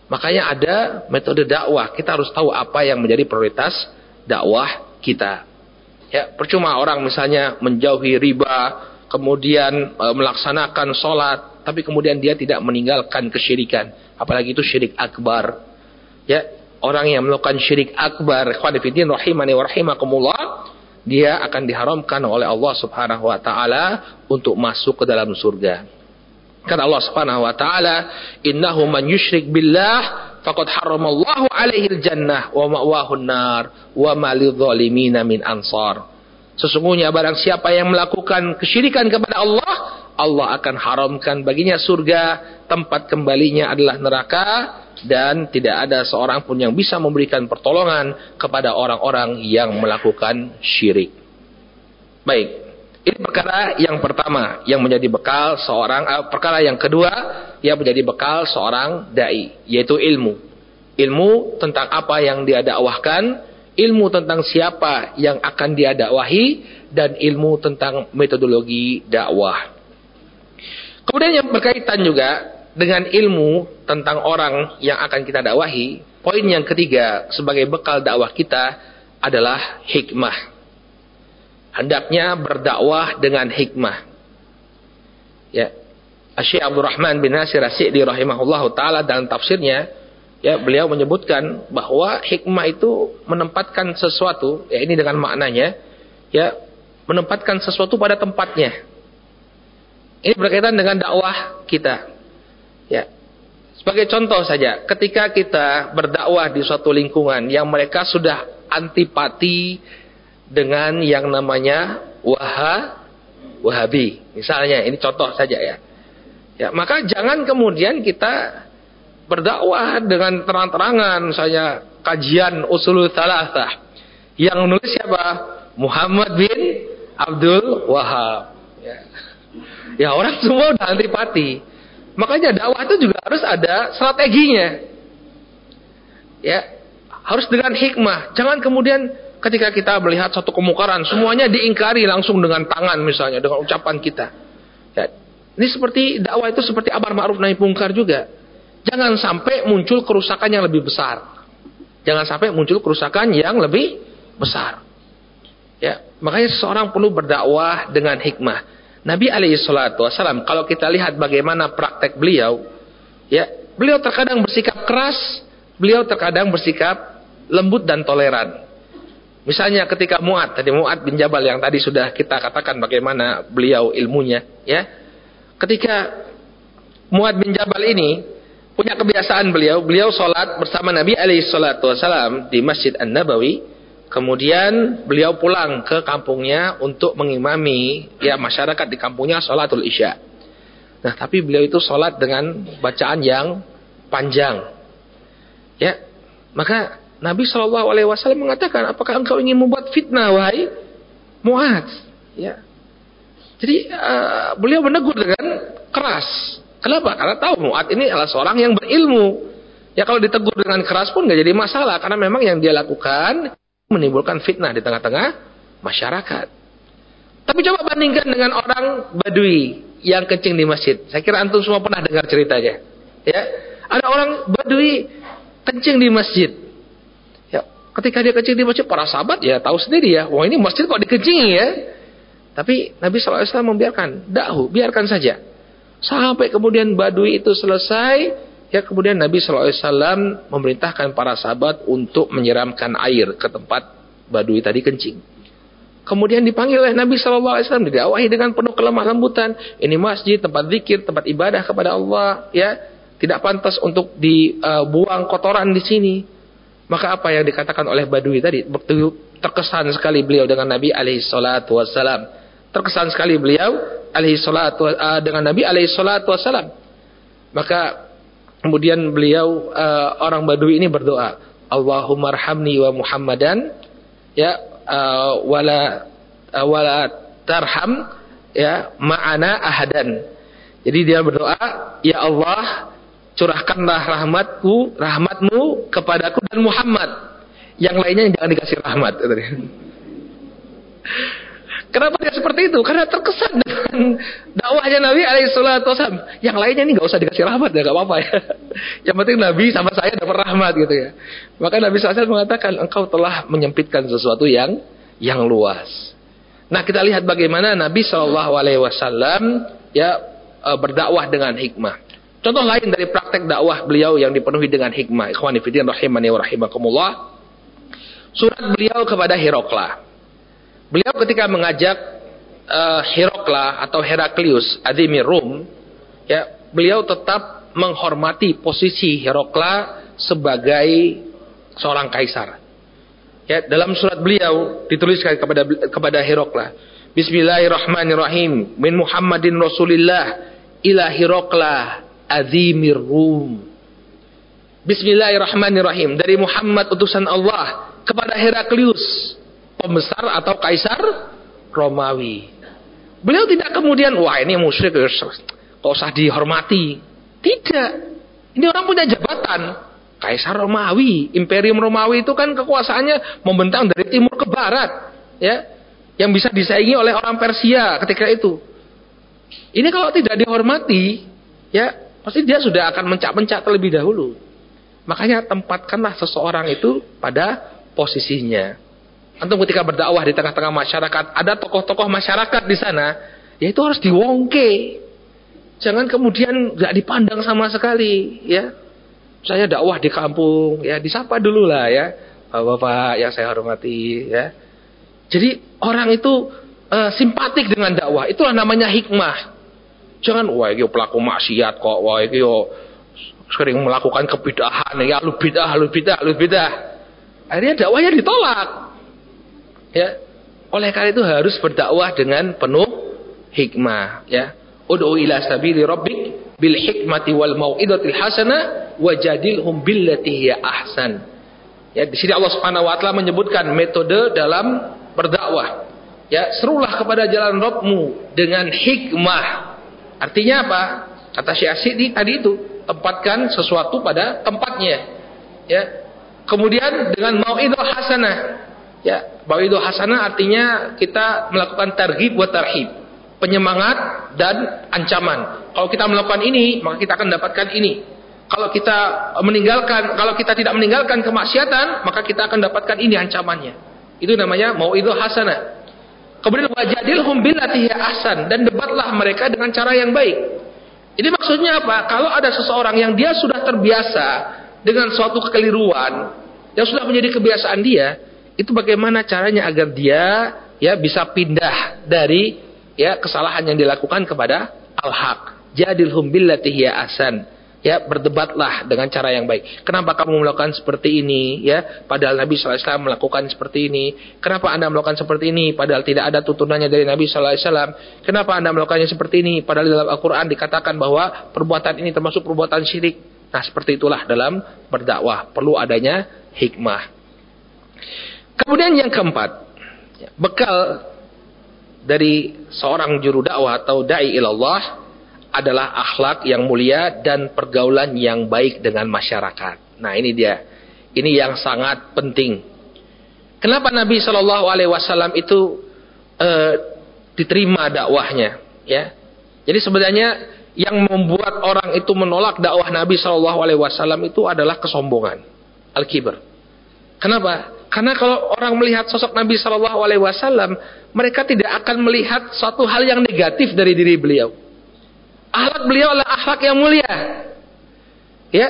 Makanya ada metode dakwah. Kita harus tahu apa yang menjadi prioritas dakwah kita. Ya, percuma orang misalnya menjauhi riba, kemudian e, melaksanakan sholat, tapi kemudian dia tidak meninggalkan kesyirikan, apalagi itu syirik akbar. Ya, orang yang melakukan syirik akbar, khwanifidin rahimani wa rahimakumullah, dia akan diharamkan oleh Allah Subhanahu wa taala untuk masuk ke dalam surga. Kata Allah Subhanahu wa taala, "Innahu man yusyrik billah faqad haramallahu alaihi jannah wa ma'wahu nar wa ma lidzalimina min ansar." Sesungguhnya barang siapa yang melakukan kesyirikan kepada Allah, Allah akan haramkan baginya surga, tempat kembalinya adalah neraka dan tidak ada seorang pun yang bisa memberikan pertolongan kepada orang-orang yang melakukan syirik. Baik, ini perkara yang pertama yang menjadi bekal seorang uh, perkara yang kedua yang menjadi bekal seorang dai yaitu ilmu. Ilmu tentang apa yang dia dakwahkan, ilmu tentang siapa yang akan dia dakwahi dan ilmu tentang metodologi dakwah. Kemudian yang berkaitan juga dengan ilmu tentang orang yang akan kita dakwahi, poin yang ketiga sebagai bekal dakwah kita adalah hikmah. Hendaknya berdakwah dengan hikmah. Ya. Syekh Abdul Rahman bin Nasir As-Sa'di rahimahullah taala dalam tafsirnya ya beliau menyebutkan bahwa hikmah itu menempatkan sesuatu ya ini dengan maknanya ya menempatkan sesuatu pada tempatnya. Ini berkaitan dengan dakwah kita. Ya. Sebagai contoh saja, ketika kita berdakwah di suatu lingkungan yang mereka sudah antipati dengan yang namanya waha wahabi, misalnya ini contoh saja ya. Ya, maka jangan kemudian kita berdakwah dengan terang-terangan saya kajian usul thalathah yang nulis siapa? Muhammad bin Abdul Wahab. Ya, ya orang semua udah antipati. Makanya dakwah itu juga harus ada strateginya. Ya, harus dengan hikmah. Jangan kemudian ketika kita melihat satu kemungkaran semuanya diingkari langsung dengan tangan misalnya dengan ucapan kita. Ya, ini seperti dakwah itu seperti amar ma'ruf nahi mungkar juga. Jangan sampai muncul kerusakan yang lebih besar. Jangan sampai muncul kerusakan yang lebih besar. Ya, makanya seseorang perlu berdakwah dengan hikmah. Nabi alaihi salatu wasallam kalau kita lihat bagaimana praktek beliau, ya, beliau terkadang bersikap keras, beliau terkadang bersikap lembut dan toleran. Misalnya ketika Mu'ad, tadi Mu'ad bin Jabal yang tadi sudah kita katakan bagaimana beliau ilmunya, ya. Ketika Mu'ad bin Jabal ini punya kebiasaan beliau, beliau sholat bersama Nabi alaihi salatu wasallam di Masjid An-Nabawi, kemudian beliau pulang ke kampungnya untuk mengimami ya masyarakat di kampungnya sholatul isya. Nah, tapi beliau itu sholat dengan bacaan yang panjang. Ya, maka Nabi Shallallahu Alaihi Wasallam mengatakan, apakah engkau ingin membuat fitnah, wahai Muad? Ya. Jadi uh, beliau menegur dengan keras. Kenapa? Karena tahu Muad ini adalah seorang yang berilmu. Ya kalau ditegur dengan keras pun nggak jadi masalah karena memang yang dia lakukan menimbulkan fitnah di tengah-tengah masyarakat. Tapi coba bandingkan dengan orang Badui yang kencing di masjid. Saya kira antum semua pernah dengar ceritanya. Ya, ada orang Badui kencing di masjid. Ketika dia kecil di masjid, para sahabat ya tahu sendiri ya, wah ini masjid kok dikencingi ya. Tapi Nabi SAW membiarkan, dahu, biarkan saja. Sampai kemudian badui itu selesai, ya kemudian Nabi SAW memerintahkan para sahabat untuk menyiramkan air ke tempat badui tadi kencing. Kemudian dipanggil oleh Nabi SAW, didakwahi dengan penuh kelemah lembutan. Ini masjid, tempat zikir, tempat ibadah kepada Allah, ya tidak pantas untuk dibuang kotoran di sini. Maka apa yang dikatakan oleh Badui tadi terkesan sekali beliau dengan Nabi alaihi salatu wasalam. Terkesan sekali beliau alaihi salatu uh, dengan Nabi alaihi salatu wasalam. Maka kemudian beliau uh, orang Badui ini berdoa, Allahumma arhamni wa Muhammadan ya uh, wala uh, wala tarham ya ma'ana ahadan. Jadi dia berdoa, ya Allah curahkanlah rahmatku, rahmatmu kepadaku dan Muhammad. Yang lainnya jangan dikasih rahmat. Kenapa dia seperti itu? Karena terkesan dengan dakwahnya Nabi Alaihissalam. Yang lainnya ini nggak usah dikasih rahmat ya, nggak apa-apa ya. Yang penting Nabi sama saya dapat rahmat gitu ya. Maka Nabi SAW mengatakan engkau telah menyempitkan sesuatu yang yang luas. Nah kita lihat bagaimana Nabi Shallallahu Alaihi Wasallam ya eh, berdakwah dengan hikmah. Contoh lain dari praktek dakwah beliau yang dipenuhi dengan hikmah. Ikhwani fiddin rahimani wa rahimakumullah. Surat beliau kepada Herokla. Beliau ketika mengajak uh, Herokla atau Heraklius Adimir Rum, ya, beliau tetap menghormati posisi Herokla sebagai seorang kaisar. Ya, dalam surat beliau dituliskan kepada kepada Herokla, Bismillahirrahmanirrahim min Muhammadin Rasulillah ila Herokla azimir rum. Bismillahirrahmanirrahim. Dari Muhammad utusan Allah kepada Heraklius, pembesar atau kaisar Romawi. Beliau tidak kemudian, wah ini musyrik, kok usah dihormati. Tidak. Ini orang punya jabatan. Kaisar Romawi, Imperium Romawi itu kan kekuasaannya membentang dari timur ke barat. ya Yang bisa disaingi oleh orang Persia ketika itu. Ini kalau tidak dihormati, ya pasti dia sudah akan mencak-mencak terlebih dahulu. Makanya tempatkanlah seseorang itu pada posisinya. Antum ketika berdakwah di tengah-tengah masyarakat, ada tokoh-tokoh masyarakat di sana, ya itu harus diwongke. Jangan kemudian nggak dipandang sama sekali, ya. Saya dakwah di kampung, ya disapa dulu lah ya, bapak-bapak yang saya hormati, ya. Jadi orang itu uh, simpatik dengan dakwah, itulah namanya hikmah. Jangan wah iki pelaku maksiat kok, wah iki sering melakukan kebidahan ya lu bidah, lu bidah, lu bidah. Akhirnya dakwahnya ditolak. Ya. Oleh karena itu harus berdakwah dengan penuh hikmah, ya. Ud'u ila sabili rabbik bil hikmati wal mau'izatil hasanah wajadilhum billati hiya ahsan. Ya, di sini Allah Subhanahu wa taala menyebutkan metode dalam berdakwah. Ya, serulah kepada jalan Rabbmu dengan hikmah Artinya apa? Kata Syekh Asyidi tadi itu, tempatkan sesuatu pada tempatnya. Ya. Kemudian dengan mau'idah hasanah. Ya, mau'idah hasanah artinya kita melakukan targhib buat tarhib. Penyemangat dan ancaman. Kalau kita melakukan ini, maka kita akan dapatkan ini. Kalau kita meninggalkan, kalau kita tidak meninggalkan kemaksiatan, maka kita akan dapatkan ini ancamannya. Itu namanya mau itu hasanah. Kemudian wajadilhum billati ahsan dan debatlah mereka dengan cara yang baik. Ini maksudnya apa? Kalau ada seseorang yang dia sudah terbiasa dengan suatu kekeliruan yang sudah menjadi kebiasaan dia, itu bagaimana caranya agar dia ya bisa pindah dari ya kesalahan yang dilakukan kepada al-haq. Jadilhum billati hiya ahsan ya berdebatlah dengan cara yang baik. Kenapa kamu melakukan seperti ini ya? Padahal Nabi SAW melakukan seperti ini. Kenapa anda melakukan seperti ini? Padahal tidak ada tuntunannya dari Nabi SAW. Kenapa anda melakukannya seperti ini? Padahal dalam Al-Quran dikatakan bahwa perbuatan ini termasuk perbuatan syirik. Nah seperti itulah dalam berdakwah. Perlu adanya hikmah. Kemudian yang keempat. Bekal dari seorang juru dakwah atau da'i ilallah adalah akhlak yang mulia dan pergaulan yang baik dengan masyarakat. Nah ini dia, ini yang sangat penting. Kenapa Nabi Shallallahu Alaihi Wasallam itu uh, diterima dakwahnya? Ya, jadi sebenarnya yang membuat orang itu menolak dakwah Nabi Shallallahu Alaihi Wasallam itu adalah kesombongan, al-kibr. Kenapa? Karena kalau orang melihat sosok Nabi Shallallahu Alaihi Wasallam, mereka tidak akan melihat suatu hal yang negatif dari diri beliau Akhlak beliau adalah akhlak yang mulia. Ya,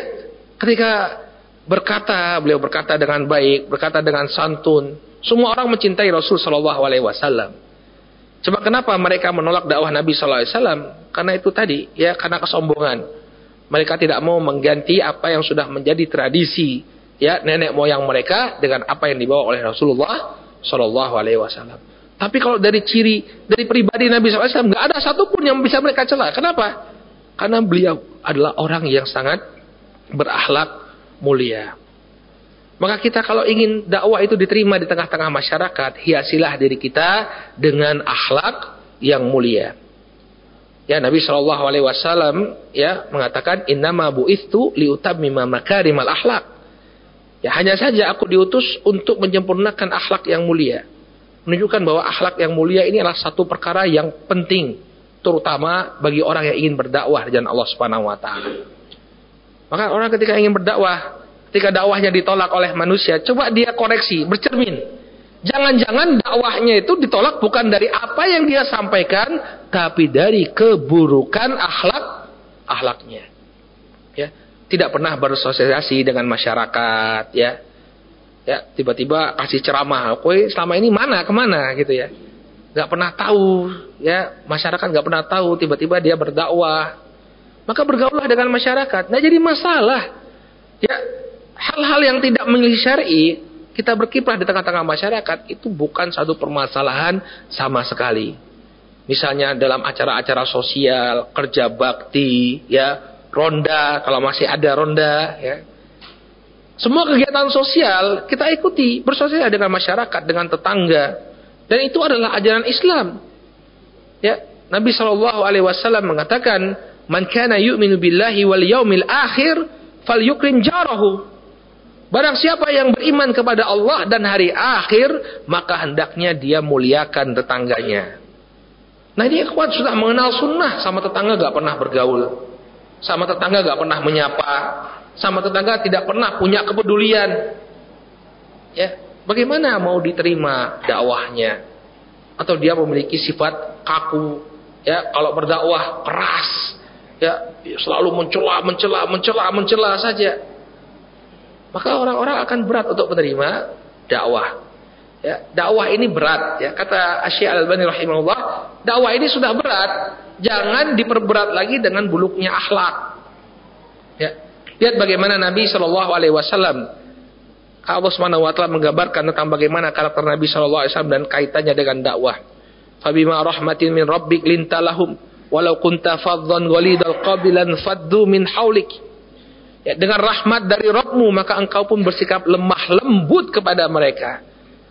ketika berkata, beliau berkata dengan baik, berkata dengan santun. Semua orang mencintai Rasul Shallallahu Alaihi Wasallam. Coba kenapa mereka menolak dakwah Nabi Shallallahu Alaihi Wasallam? Karena itu tadi, ya karena kesombongan. Mereka tidak mau mengganti apa yang sudah menjadi tradisi, ya nenek moyang mereka dengan apa yang dibawa oleh Rasulullah Shallallahu Alaihi Wasallam. Tapi kalau dari ciri, dari pribadi Nabi SAW, nggak ada satupun yang bisa mereka celah. Kenapa? Karena beliau adalah orang yang sangat berakhlak mulia. Maka kita kalau ingin dakwah itu diterima di tengah-tengah masyarakat, hiasilah diri kita dengan akhlak yang mulia. Ya Nabi Shallallahu Alaihi Wasallam ya mengatakan innama buistu liutammima makarimal akhlak. Ya hanya saja aku diutus untuk menyempurnakan akhlak yang mulia menunjukkan bahwa akhlak yang mulia ini adalah satu perkara yang penting terutama bagi orang yang ingin berdakwah di Allah Subhanahu wa taala. Maka orang ketika ingin berdakwah, ketika dakwahnya ditolak oleh manusia, coba dia koreksi, bercermin. Jangan-jangan dakwahnya itu ditolak bukan dari apa yang dia sampaikan, tapi dari keburukan akhlak akhlaknya. Ya, tidak pernah bersosialisasi dengan masyarakat, ya ya tiba-tiba kasih ceramah. Kue selama ini mana ke mana gitu ya. Nggak pernah tahu ya. Masyarakat nggak pernah tahu tiba-tiba dia berdakwah. Maka bergaullah dengan masyarakat. Nah jadi masalah. Ya hal-hal yang tidak memiliki syari kita berkiprah di tengah-tengah masyarakat itu bukan satu permasalahan sama sekali. Misalnya dalam acara-acara sosial kerja bakti ya ronda kalau masih ada ronda ya semua kegiatan sosial kita ikuti, bersosial dengan masyarakat, dengan tetangga. Dan itu adalah ajaran Islam. Ya, Nabi Shallallahu alaihi wasallam mengatakan, "Man kana yu'minu billahi wal yaumil akhir falyukrim jarahu." Barang siapa yang beriman kepada Allah dan hari akhir, maka hendaknya dia muliakan tetangganya. Nah ini kuat sudah mengenal sunnah sama tetangga gak pernah bergaul. Sama tetangga gak pernah menyapa sama tetangga tidak pernah punya kepedulian. Ya, bagaimana mau diterima dakwahnya? Atau dia memiliki sifat kaku, ya, kalau berdakwah keras, ya, selalu mencela, mencela, mencela, mencela saja. Maka orang-orang akan berat untuk menerima dakwah. Ya, dakwah ini berat ya. Kata Asy Al-Albani rahimahullah, dakwah ini sudah berat, jangan diperberat lagi dengan buluknya akhlak. Ya, Lihat bagaimana Nabi Shallallahu Alaihi Wasallam Allah Subhanahu Wa Taala menggambarkan tentang bagaimana karakter Nabi Shallallahu Alaihi Wasallam dan kaitannya dengan dakwah. Fabima rahmatin min rabbik lintalahum walau kunta faddan ghalidal qabilan faddu min haulik. Ya, dengan rahmat dari Rabbmu maka engkau pun bersikap lemah lembut kepada mereka.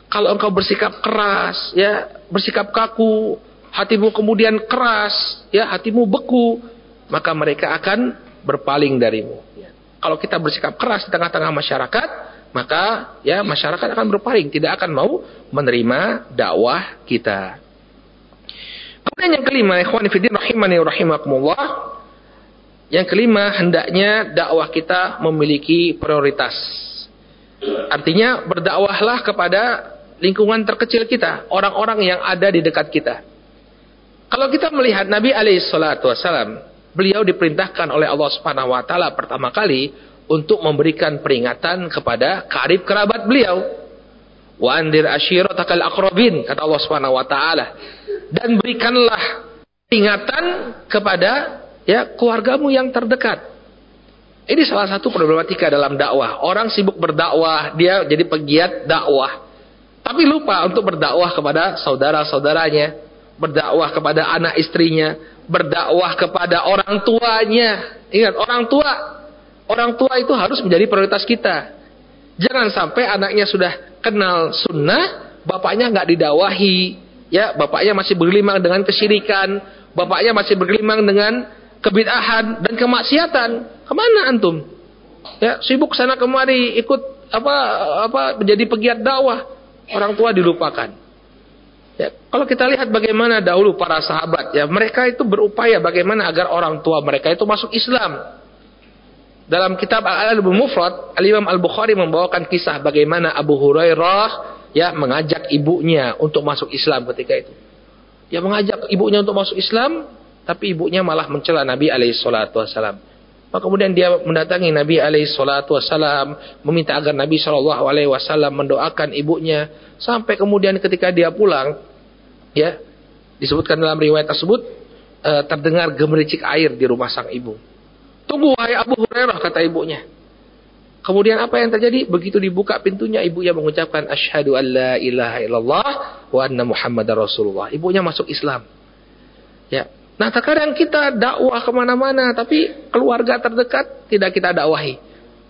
Kalau engkau bersikap keras, ya bersikap kaku, hatimu kemudian keras, ya hatimu beku, maka mereka akan berpaling darimu. Kalau kita bersikap keras di tengah-tengah masyarakat, maka ya masyarakat akan berpaling, tidak akan mau menerima dakwah kita. Kemudian yang kelima, ikhwan fillah rahimani rahimakumullah, Yang kelima, hendaknya dakwah kita memiliki prioritas. Artinya berdakwahlah kepada lingkungan terkecil kita, orang-orang yang ada di dekat kita. Kalau kita melihat Nabi alaihi salatu wasalam, beliau diperintahkan oleh Allah Subhanahu wa taala pertama kali untuk memberikan peringatan kepada karib kerabat beliau. Wa andir ashiratakal aqrabin kata Allah Subhanahu wa taala. Dan berikanlah peringatan kepada ya keluargamu yang terdekat. Ini salah satu problematika dalam dakwah. Orang sibuk berdakwah, dia jadi pegiat dakwah. Tapi lupa untuk berdakwah kepada saudara-saudaranya, berdakwah kepada anak istrinya, berdakwah kepada orang tuanya. Ingat, orang tua. Orang tua itu harus menjadi prioritas kita. Jangan sampai anaknya sudah kenal sunnah, bapaknya nggak didakwahi, ya bapaknya masih bergelimang dengan kesyirikan, bapaknya masih bergelimang dengan kebid'ahan dan kemaksiatan, ke mana antum? Ya, sibuk sana kemari ikut apa apa menjadi pegiat dakwah. Orang tua dilupakan. Ya, kalau kita lihat bagaimana dahulu para sahabat, ya mereka itu berupaya bagaimana agar orang tua mereka itu masuk Islam. Dalam kitab Al-Adabul Mufrad, Al-Imam Al-Bukhari membawakan kisah bagaimana Abu Hurairah ya mengajak ibunya untuk masuk Islam ketika itu. Dia mengajak ibunya untuk masuk Islam, tapi ibunya malah mencela Nabi alaihi salatu wasalam. Maka kemudian dia mendatangi Nabi alaihi salatu wasalam, meminta agar Nabi sallallahu alaihi wasallam mendoakan ibunya sampai kemudian ketika dia pulang ya disebutkan dalam riwayat tersebut eh, terdengar gemericik air di rumah sang ibu. Tunggu wahai Abu Hurairah kata ibunya. Kemudian apa yang terjadi? Begitu dibuka pintunya, ibunya mengucapkan asyhadu an la ilaha illallah wa anna muhammadar rasulullah. Ibunya masuk Islam. Ya, Nah terkadang kita dakwah ke mana-mana, tapi keluarga terdekat tidak kita dakwahi.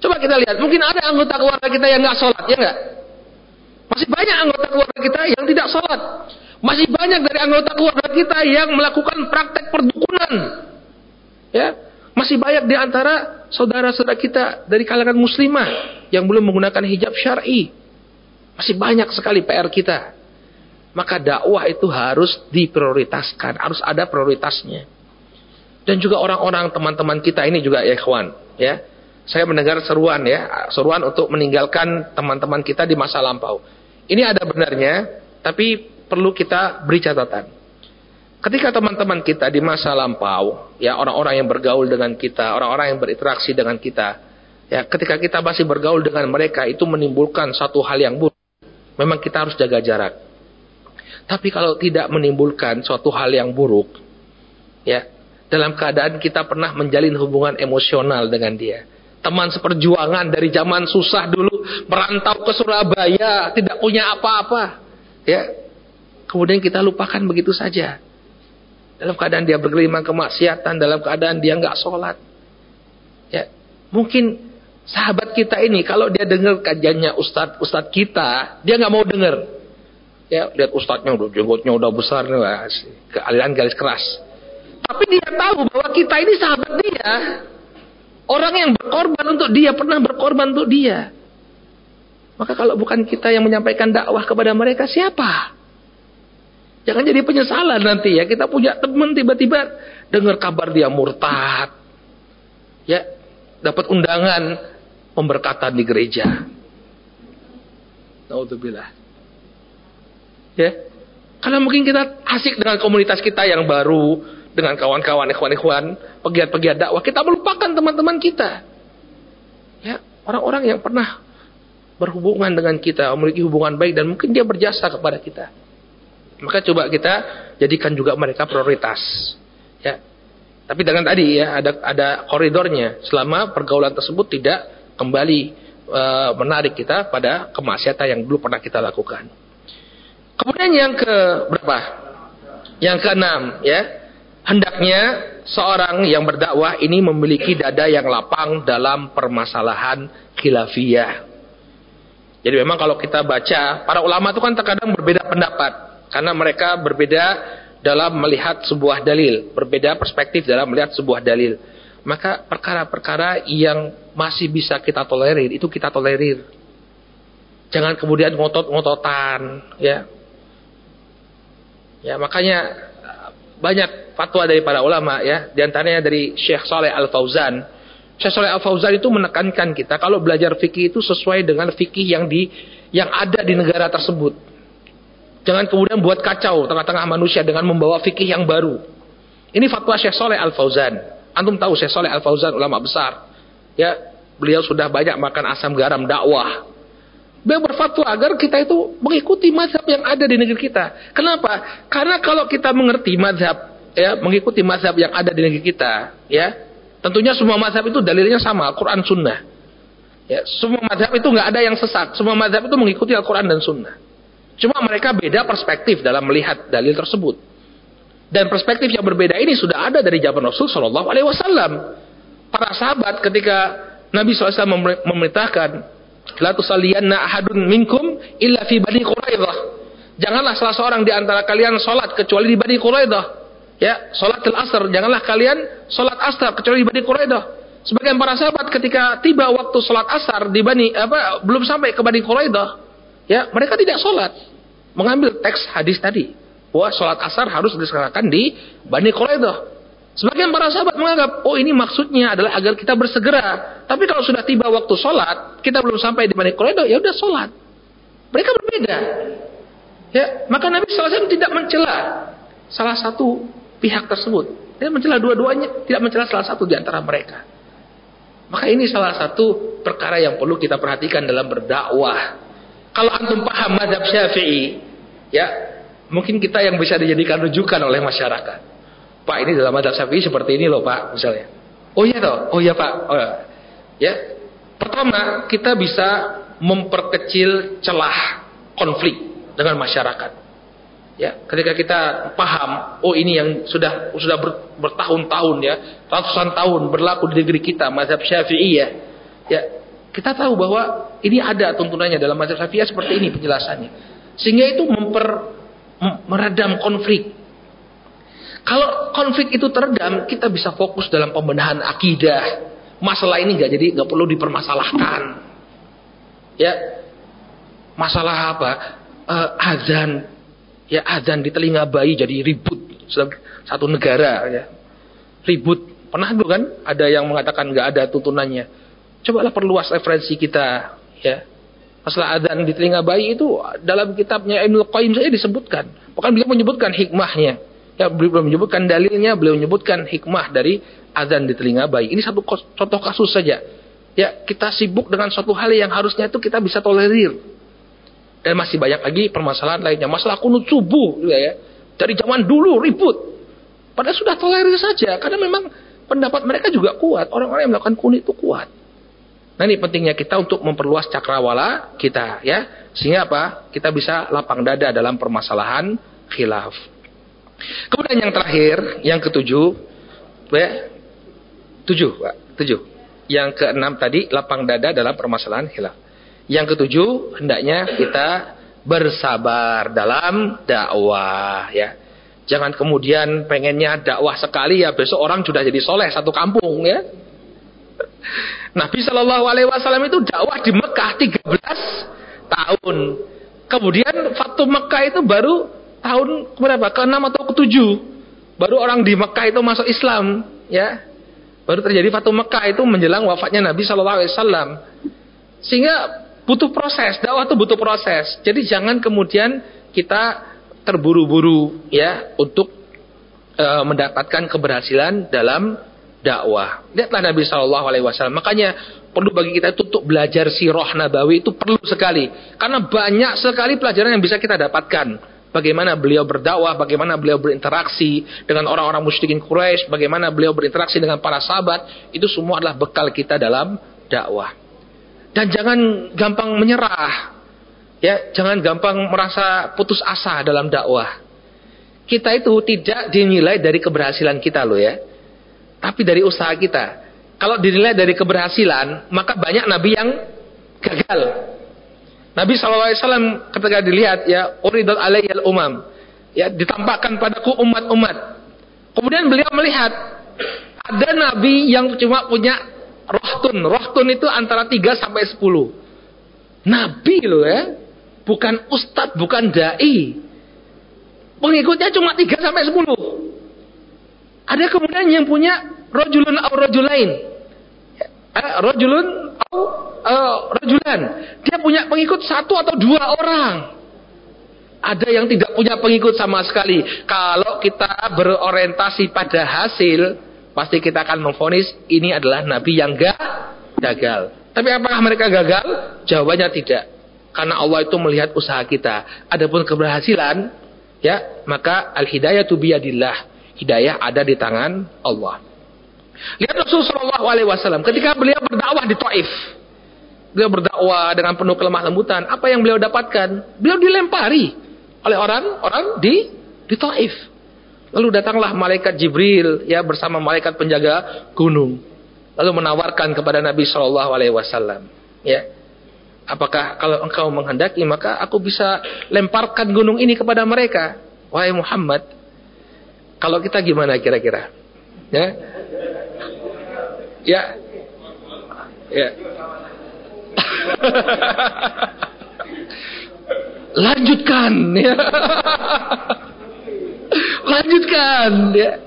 Coba kita lihat, mungkin ada anggota keluarga kita yang nggak sholat, ya nggak? Masih banyak anggota keluarga kita yang tidak sholat. Masih banyak dari anggota keluarga kita yang melakukan praktek perdukunan. Ya, masih banyak di antara saudara-saudara kita dari kalangan muslimah yang belum menggunakan hijab syar'i. Masih banyak sekali PR kita maka dakwah itu harus diprioritaskan, harus ada prioritasnya. Dan juga orang-orang teman-teman kita ini juga ya ikhwan, ya. Saya mendengar seruan ya, seruan untuk meninggalkan teman-teman kita di masa lampau. Ini ada benarnya, tapi perlu kita beri catatan. Ketika teman-teman kita di masa lampau, ya orang-orang yang bergaul dengan kita, orang-orang yang berinteraksi dengan kita, ya ketika kita masih bergaul dengan mereka itu menimbulkan satu hal yang buruk. Memang kita harus jaga jarak. Tapi kalau tidak menimbulkan suatu hal yang buruk, ya, dalam keadaan kita pernah menjalin hubungan emosional dengan dia. Teman seperjuangan dari zaman susah dulu, merantau ke Surabaya, tidak punya apa-apa. Ya. Kemudian kita lupakan begitu saja. Dalam keadaan dia bergelimang kemaksiatan, dalam keadaan dia nggak sholat. Ya. Mungkin sahabat kita ini kalau dia dengar kajiannya ustadz ustadz kita, dia nggak mau dengar. Ya, lihat ustadznya udah jenggotnya udah besar nih, kealiran garis keras. Tapi dia tahu bahwa kita ini sahabat dia. Orang yang berkorban untuk dia, pernah berkorban untuk dia. Maka kalau bukan kita yang menyampaikan dakwah kepada mereka, siapa? Jangan jadi penyesalan nanti ya. Kita punya teman tiba-tiba dengar kabar dia murtad. Ya, dapat undangan pemberkatan di gereja. Naudzubillah. Ya. Karena mungkin kita asik dengan komunitas kita yang baru, dengan kawan-kawan, ikhwan-ikhwan, pegiat-pegiat dakwah, kita melupakan teman-teman kita. Ya, orang-orang yang pernah berhubungan dengan kita, memiliki hubungan baik dan mungkin dia berjasa kepada kita. Maka coba kita jadikan juga mereka prioritas. Ya. Tapi dengan tadi ya ada ada koridornya selama pergaulan tersebut tidak kembali e, menarik kita pada kemaksiatan yang dulu pernah kita lakukan. Kemudian yang ke berapa? Yang keenam, ya. Hendaknya seorang yang berdakwah ini memiliki dada yang lapang dalam permasalahan khilafiyah. Jadi memang kalau kita baca, para ulama itu kan terkadang berbeda pendapat. Karena mereka berbeda dalam melihat sebuah dalil. Berbeda perspektif dalam melihat sebuah dalil. Maka perkara-perkara yang masih bisa kita tolerir, itu kita tolerir. Jangan kemudian ngotot-ngototan. ya Ya makanya banyak fatwa dari para ulama ya, di antaranya dari Syekh Saleh Al Fauzan. Syekh Saleh Al Fauzan itu menekankan kita kalau belajar fikih itu sesuai dengan fikih yang di yang ada di negara tersebut. Jangan kemudian buat kacau tengah-tengah manusia dengan membawa fikih yang baru. Ini fatwa Syekh Saleh Al Fauzan. Antum tahu Syekh Saleh Al Fauzan ulama besar. Ya, beliau sudah banyak makan asam garam dakwah Beliau berfatwa agar kita itu mengikuti mazhab yang ada di negeri kita. Kenapa? Karena kalau kita mengerti mazhab, ya, mengikuti mazhab yang ada di negeri kita, ya, tentunya semua mazhab itu dalilnya sama, Al-Quran Sunnah. Ya, semua mazhab itu nggak ada yang sesat. Semua mazhab itu mengikuti Al-Quran dan Sunnah. Cuma mereka beda perspektif dalam melihat dalil tersebut. Dan perspektif yang berbeda ini sudah ada dari zaman Rasul Shallallahu Alaihi Wasallam. Para sahabat ketika Nabi SAW memerintahkan La tusalliyanna ahadun minkum illa fi Bani Quraidah. Janganlah salah seorang di antara kalian salat kecuali di Bani Quraidah. Ya, salatul asr, janganlah kalian salat asar kecuali di Bani Quraidah. Sebagian para sahabat ketika tiba waktu salat asar di Bani apa belum sampai ke Bani Quraidah, ya, mereka tidak salat. Mengambil teks hadis tadi bahwa salat asar harus diselenggarakan di Bani Quraidah. Sebagian para sahabat menganggap, oh ini maksudnya adalah agar kita bersegera. Tapi kalau sudah tiba waktu sholat, kita belum sampai di Bani Quraidah, ya udah sholat. Mereka berbeda. Ya, maka Nabi SAW tidak mencela salah satu pihak tersebut. Dia mencela dua-duanya, tidak mencela salah satu di antara mereka. Maka ini salah satu perkara yang perlu kita perhatikan dalam berdakwah. Kalau antum paham madhab syafi'i, ya mungkin kita yang bisa dijadikan rujukan oleh masyarakat. Pak ini dalam madhab syafi'i seperti ini loh Pak misalnya. Oh iya toh, oh iya Pak. Oh, iya. ya. Pertama kita bisa memperkecil celah konflik dengan masyarakat. Ya, ketika kita paham, oh ini yang sudah sudah ber, bertahun-tahun ya, ratusan tahun berlaku di negeri kita mazhab Syafi'i ya. Ya, kita tahu bahwa ini ada tuntunannya dalam mazhab Syafi'i seperti ini penjelasannya. Sehingga itu memper meredam konflik kalau konflik itu teredam, kita bisa fokus dalam pembenahan akidah. Masalah ini nggak jadi nggak perlu dipermasalahkan. Ya, masalah apa? Uh, azan, ya azan di telinga bayi jadi ribut satu negara ya. Ribut. Pernah dulu kan ada yang mengatakan nggak ada tuntunannya. Cobalah perluas referensi kita, ya. Masalah azan di telinga bayi itu dalam kitabnya Ibnu Qayyim saja disebutkan. Bahkan beliau menyebutkan hikmahnya. Ya, beliau menyebutkan dalilnya, beliau menyebutkan hikmah dari azan di telinga bayi. Ini satu contoh kasus saja. Ya, kita sibuk dengan suatu hal yang harusnya itu kita bisa tolerir. Dan masih banyak lagi permasalahan lainnya. Masalah kunut subuh, ya, ya. Dari zaman dulu ribut. Padahal sudah tolerir saja, karena memang pendapat mereka juga kuat. Orang-orang yang melakukan kunut itu kuat. Nah ini pentingnya kita untuk memperluas cakrawala kita ya. Sehingga apa? Kita bisa lapang dada dalam permasalahan khilaf. Kemudian yang terakhir, yang ketujuh, ya, tujuh, Pak, tujuh. Yang keenam tadi, lapang dada dalam permasalahan hilaf. Yang ketujuh, hendaknya kita bersabar dalam dakwah, ya. Jangan kemudian pengennya dakwah sekali ya besok orang sudah jadi soleh satu kampung ya. Nabi Shallallahu Alaihi Wasallam itu dakwah di Mekah 13 tahun. Kemudian Fatu Mekah itu baru tahun berapa? Ke-6 atau ke-7 baru orang di Mekah itu masuk Islam, ya. Baru terjadi Fatu Mekah itu menjelang wafatnya Nabi Shallallahu alaihi wasallam. Sehingga butuh proses, dakwah itu butuh proses. Jadi jangan kemudian kita terburu-buru ya untuk e, mendapatkan keberhasilan dalam dakwah. Lihatlah Nabi Shallallahu Alaihi Wasallam. Makanya perlu bagi kita itu untuk belajar sirah nabawi itu perlu sekali. Karena banyak sekali pelajaran yang bisa kita dapatkan bagaimana beliau berdakwah, bagaimana beliau berinteraksi dengan orang-orang musyrikin Quraisy, bagaimana beliau berinteraksi dengan para sahabat, itu semua adalah bekal kita dalam dakwah. Dan jangan gampang menyerah. Ya, jangan gampang merasa putus asa dalam dakwah. Kita itu tidak dinilai dari keberhasilan kita loh ya. Tapi dari usaha kita. Kalau dinilai dari keberhasilan, maka banyak nabi yang gagal. Nabi SAW ketika dilihat ya uridat alayyal umam ya ditampakkan padaku umat-umat. Kemudian beliau melihat ada nabi yang cuma punya rohtun. Rohtun itu antara 3 sampai 10. Nabi loh ya. Bukan ustadz, bukan dai. pengikutnya cuma 3 sampai 10. Ada kemudian yang punya rojulun atau rojulain. Eh, rojulun atau uh, rojulan. Dia punya pengikut satu atau dua orang. Ada yang tidak punya pengikut sama sekali. Kalau kita berorientasi pada hasil, pasti kita akan memfonis ini adalah nabi yang gak gagal. Tapi apakah mereka gagal? Jawabannya tidak. Karena Allah itu melihat usaha kita. Adapun keberhasilan, ya, maka al-hidayah tu. Hidayah ada di tangan Allah. Lihat Rasulullah SAW ketika beliau berdakwah di Taif. Beliau berdakwah dengan penuh kelemah lembutan. Apa yang beliau dapatkan? Beliau dilempari oleh orang-orang di di Taif. Lalu datanglah malaikat Jibril ya bersama malaikat penjaga gunung. Lalu menawarkan kepada Nabi Shallallahu Alaihi Wasallam, ya, apakah kalau engkau menghendaki maka aku bisa lemparkan gunung ini kepada mereka. Wahai Muhammad, kalau kita gimana kira-kira? Ya, ya, ya. Lanjutkan, ya. Lanjutkan, ya.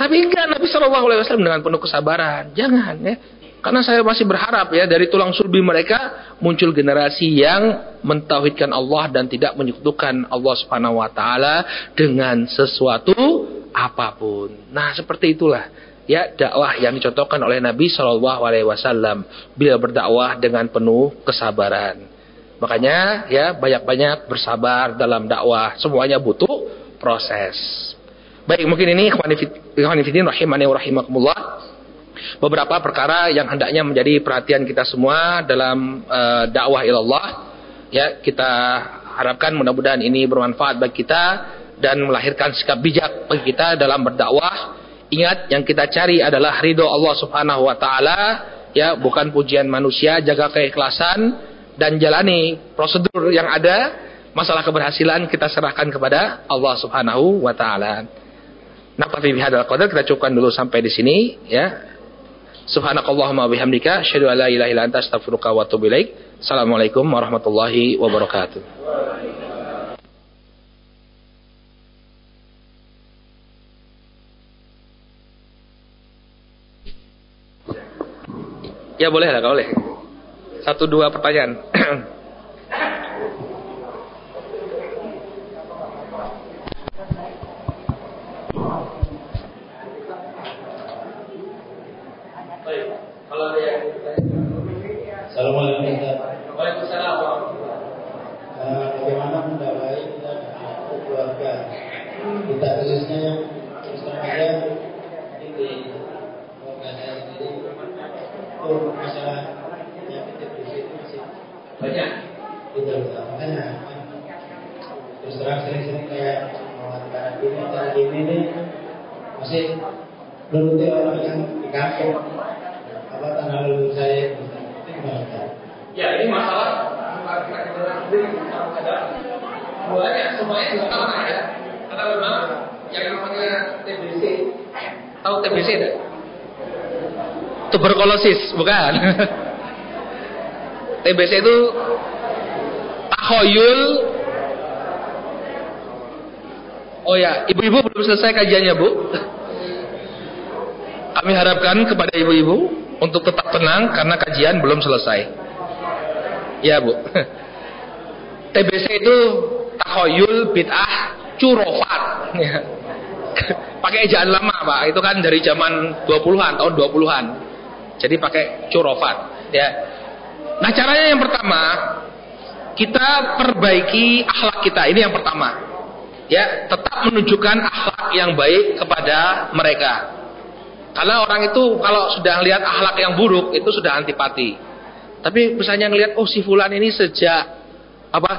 Tapi enggak Nabi Shallallahu Alaihi Wasallam dengan penuh kesabaran. Jangan ya. Karena saya masih berharap ya dari tulang sulbi mereka muncul generasi yang mentauhidkan Allah dan tidak menyekutukan Allah Subhanahu wa taala dengan sesuatu apa pun. Nah, seperti itulah ya dakwah yang dicontohkan oleh Nabi Shallallahu alaihi wasallam. Beliau berdakwah dengan penuh kesabaran. Makanya ya banyak-banyak bersabar dalam dakwah. Semuanya butuh proses. Baik, mungkin ini ikhwan fillah rahimani wa rahimakumullah. Beberapa perkara yang hendaknya menjadi perhatian kita semua dalam uh, dakwah ilallah. Ya, kita harapkan mudah-mudahan ini bermanfaat bagi kita dan melahirkan sikap bijak bagi kita dalam berdakwah. Ingat yang kita cari adalah ridho Allah Subhanahu wa taala, ya, bukan pujian manusia, jaga keikhlasan dan jalani prosedur yang ada. Masalah keberhasilan kita serahkan kepada Allah Subhanahu wa taala. Naktafi bihadzal qadar kita cukupkan dulu sampai di sini ya. Subhanakallahumma bihamdika asyhadu an la ilaha illa anta astaghfiruka wa atubu ilaik. Assalamualaikum warahmatullahi wabarakatuh. Ya boleh lah, boleh. Satu dua pertanyaan. Assalamualaikum Waalaikumsalam. Uh, bagaimana mendakwai kita keluarga kita khususnya yang Kristen aja di keluarga saya sendiri itu masalah penyakit depresi itu masih Banyak. gitu makanya terus terang sering-sering kayak mengatakan ini cara ini nih masih menuruti orang yang di kampung apa tanggal lulus saya itu gimana Ya ini masalah kita bukan ada semuanya, semuanya juga sama ya. Karena memang yang namanya TBC, tahu TBC tidak? Tuberkulosis, bukan? TBC itu tahoyul. Oh ya, ibu-ibu belum selesai kajiannya bu. Kami harapkan kepada ibu-ibu untuk tetap tenang karena kajian belum selesai. Ya bu. TBC itu tahoyul bid'ah curofat. Ya. pakai ejaan lama pak. Itu kan dari zaman 20-an, tahun 20-an. Jadi pakai curofat. Ya. Nah caranya yang pertama kita perbaiki akhlak kita. Ini yang pertama. Ya, tetap menunjukkan akhlak yang baik kepada mereka. Karena orang itu kalau sudah lihat akhlak yang buruk itu sudah antipati. Tapi misalnya ngelihat oh si fulan ini sejak apa?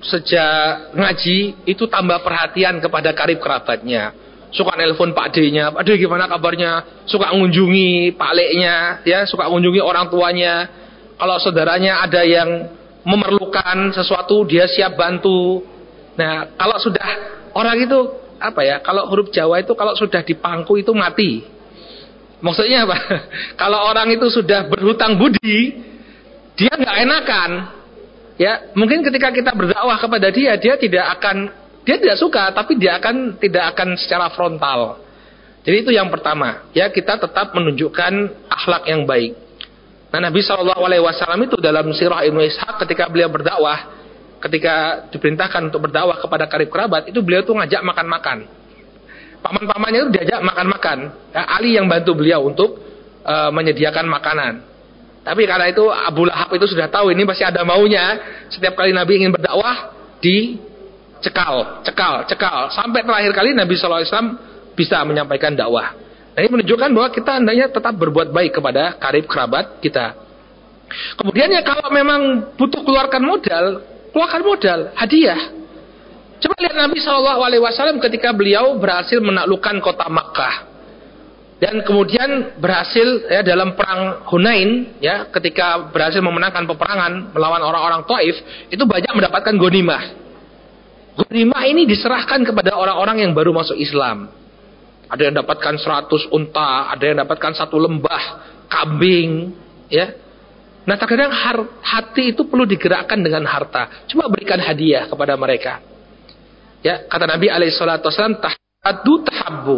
Sejak ngaji itu tambah perhatian kepada karib kerabatnya. Suka nelpon Pak D-nya, Pak D gimana kabarnya? Suka mengunjungi Pak Leknya, ya, suka mengunjungi orang tuanya. Kalau saudaranya ada yang memerlukan sesuatu, dia siap bantu. Nah, kalau sudah orang itu apa ya? Kalau huruf Jawa itu kalau sudah dipangku itu mati. Maksudnya apa? Kalau orang itu sudah berhutang budi, dia nggak enakan. Ya, mungkin ketika kita berdakwah kepada dia, dia tidak akan dia tidak suka, tapi dia akan tidak akan secara frontal. Jadi itu yang pertama, ya kita tetap menunjukkan akhlak yang baik. Nah Nabi Shallallahu Alaihi Wasallam itu dalam sirah Ibnu Ishaq ketika beliau berdakwah, ketika diperintahkan untuk berdakwah kepada karib kerabat, itu beliau tuh ngajak makan-makan. Paman-pamannya itu diajak makan-makan. Ya, Ali yang bantu beliau untuk uh, menyediakan makanan. Tapi karena itu Abu Lahab itu sudah tahu ini pasti ada maunya. Setiap kali Nabi ingin berdakwah dicekal, cekal, cekal. Sampai terakhir kali Nabi SAW bisa menyampaikan dakwah. Ini menunjukkan bahwa kita hendaknya tetap berbuat baik kepada karib kerabat kita. Kemudian ya kalau memang butuh keluarkan modal, keluarkan modal, hadiah. Coba lihat Nabi Shallallahu Alaihi Wasallam ketika beliau berhasil menaklukkan kota Makkah dan kemudian berhasil ya dalam perang Hunain ya ketika berhasil memenangkan peperangan melawan orang-orang Taif itu banyak mendapatkan gonimah. Gonimah ini diserahkan kepada orang-orang yang baru masuk Islam. Ada yang dapatkan 100 unta, ada yang dapatkan satu lembah kambing, ya. Nah terkadang hati itu perlu digerakkan dengan harta. Coba berikan hadiah kepada mereka. Ya, kata Nabi alaihi salatu wasallam, tahadu tahabbu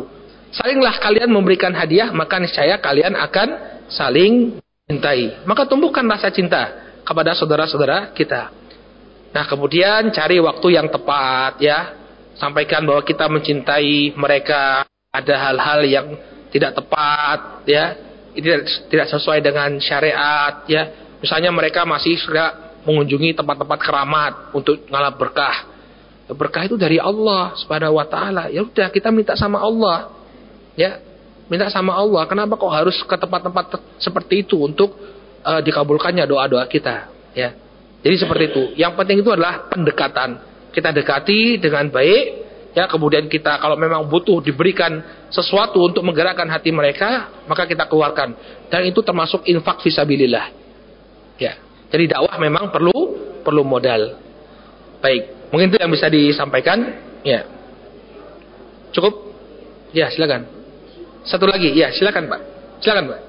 Salinglah kalian memberikan hadiah, maka niscaya kalian akan saling cintai. Maka tumbuhkan rasa cinta kepada saudara-saudara kita. Nah, kemudian cari waktu yang tepat ya. Sampaikan bahwa kita mencintai mereka, ada hal-hal yang tidak tepat ya. Tidak tidak sesuai dengan syariat ya. Misalnya mereka masih sudah mengunjungi tempat-tempat keramat untuk ngalap berkah. Berkah itu dari Allah Subhanahu wa taala. Ya udah kita minta sama Allah ya minta sama Allah kenapa kok harus ke tempat-tempat seperti itu untuk uh, dikabulkannya doa-doa kita ya jadi seperti itu yang penting itu adalah pendekatan kita dekati dengan baik ya kemudian kita kalau memang butuh diberikan sesuatu untuk menggerakkan hati mereka maka kita keluarkan dan itu termasuk infak visabilillah ya jadi dakwah memang perlu perlu modal baik mungkin itu yang bisa disampaikan ya cukup ya silakan satu lagi, ya silakan Pak. Silakan Pak.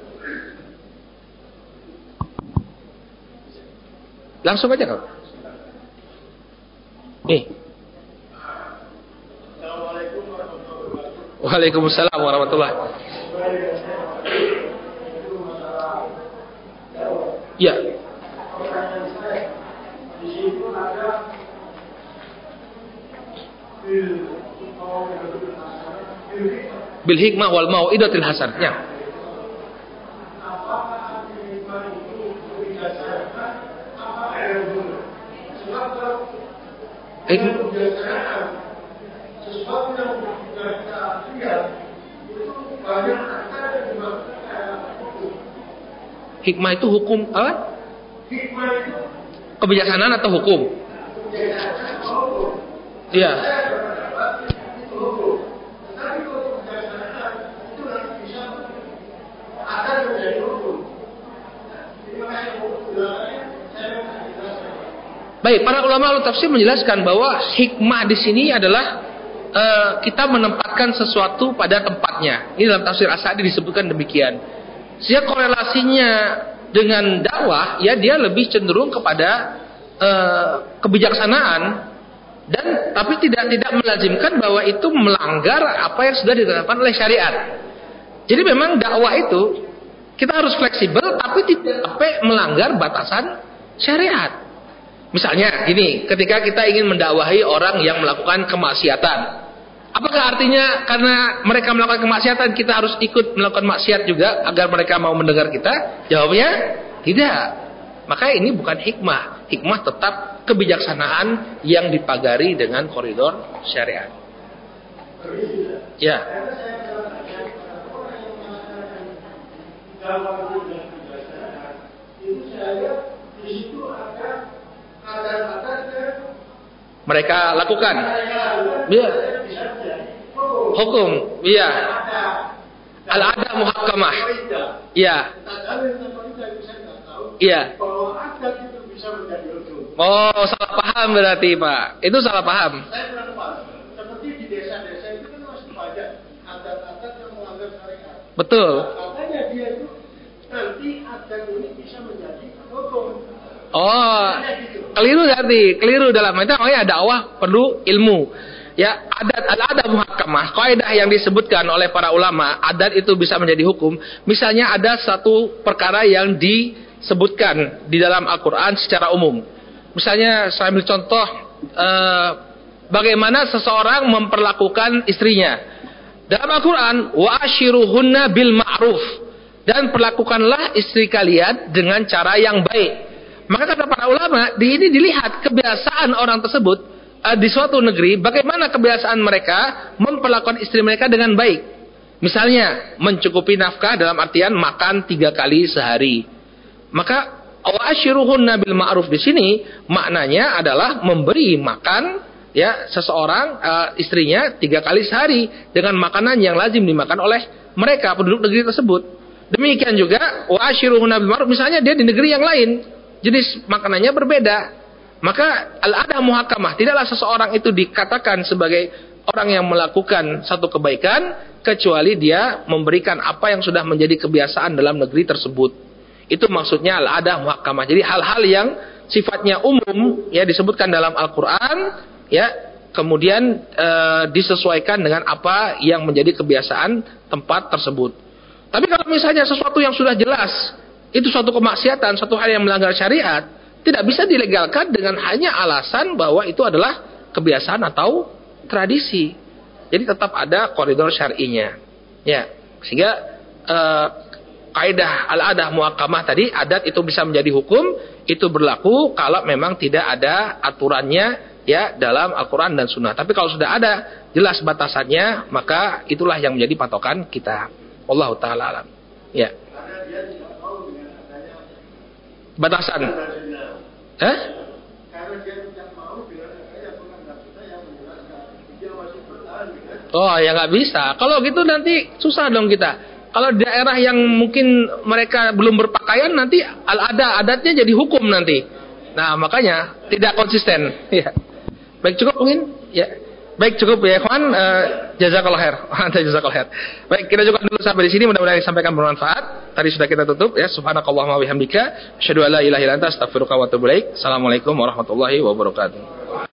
Langsung aja kalau. Nih. Waalaikumsalam warahmatullahi Ya. bil hikmah wal mau'idatil hasanah. Ya. Hikmah itu hukum apa? Kebijaksanaan atau hukum? Iya. Baik, para ulama al tafsir menjelaskan bahwa hikmah di sini adalah uh, kita menempatkan sesuatu pada tempatnya. Ini dalam tafsir Asadi disebutkan demikian. Sehingga korelasinya dengan dakwah, ya dia lebih cenderung kepada uh, kebijaksanaan dan tapi tidak tidak melazimkan bahwa itu melanggar apa yang sudah ditetapkan oleh syariat. Jadi memang dakwah itu kita harus fleksibel tapi tidak sampai melanggar batasan syariat. Misalnya gini, ketika kita ingin mendakwahi orang yang melakukan kemaksiatan, apakah artinya karena mereka melakukan kemaksiatan kita harus ikut melakukan maksiat juga agar mereka mau mendengar kita? Jawabnya tidak. Maka ini bukan hikmah. Hikmah tetap kebijaksanaan yang dipagari dengan koridor syariat. Ya. Itu saya di situ ada mereka lakukan. Iya. Hukum, iya. Al-ada muhakkamah. Iya. Iya. Oh, salah paham berarti, Pak. Itu salah paham. Betul. Hukum. Oh, keliru berarti, keliru dalam itu makanya dakwah perlu ilmu. ya adat al-adat muhakkamah, kaidah yang disebutkan oleh para ulama, adat itu bisa menjadi hukum. Misalnya ada satu perkara yang disebutkan di dalam Al-Qur'an secara umum. Misalnya saya ambil contoh eh, bagaimana seseorang memperlakukan istrinya. Dalam Al-Qur'an, wa ashiruhunna bil ma'ruf dan perlakukanlah istri kalian dengan cara yang baik. Maka kata para ulama, di ini dilihat kebiasaan orang tersebut uh, di suatu negeri, bagaimana kebiasaan mereka memperlakukan istri mereka dengan baik. Misalnya, mencukupi nafkah dalam artian makan tiga kali sehari. Maka Awashiruhun nabil ma'ruf di sini maknanya adalah memberi makan ya seseorang uh, istrinya tiga kali sehari dengan makanan yang lazim dimakan oleh mereka penduduk negeri tersebut. Demikian juga wa'ashiruhun nabil ma'ruf misalnya dia di negeri yang lain jenis makanannya berbeda. Maka al-adah muhakamah tidaklah seseorang itu dikatakan sebagai orang yang melakukan satu kebaikan kecuali dia memberikan apa yang sudah menjadi kebiasaan dalam negeri tersebut. Itu maksudnya al-adah muhakamah. Jadi hal-hal yang sifatnya umum ya disebutkan dalam Al-Qur'an ya kemudian e, disesuaikan dengan apa yang menjadi kebiasaan tempat tersebut. Tapi kalau misalnya sesuatu yang sudah jelas itu suatu kemaksiatan, suatu hal yang melanggar syariat, tidak bisa dilegalkan dengan hanya alasan bahwa itu adalah kebiasaan atau tradisi. Jadi tetap ada koridor syar'inya. Ya, sehingga eh, kaidah al-adah muakamah tadi adat itu bisa menjadi hukum, itu berlaku kalau memang tidak ada aturannya ya dalam Al-Qur'an dan Sunnah. Tapi kalau sudah ada jelas batasannya, maka itulah yang menjadi patokan kita. Allah taala alam. Ya batasan. Eh? Oh ya nggak bisa. Kalau gitu nanti susah dong kita. Kalau daerah yang mungkin mereka belum berpakaian nanti ada adatnya jadi hukum nanti. Nah makanya tidak konsisten. Ya. Baik cukup mungkin. Ya. Baik cukup ya kawan uh, jazakallah khair. jazakallah khair. Baik, kita juga dulu sampai di sini mudah-mudahan disampaikan bermanfaat. Tadi sudah kita tutup ya. Subhanakallahumma wa bihamdika asyhadu an la ilaha illa anta wa atubu. Assalamualaikum warahmatullahi wabarakatuh.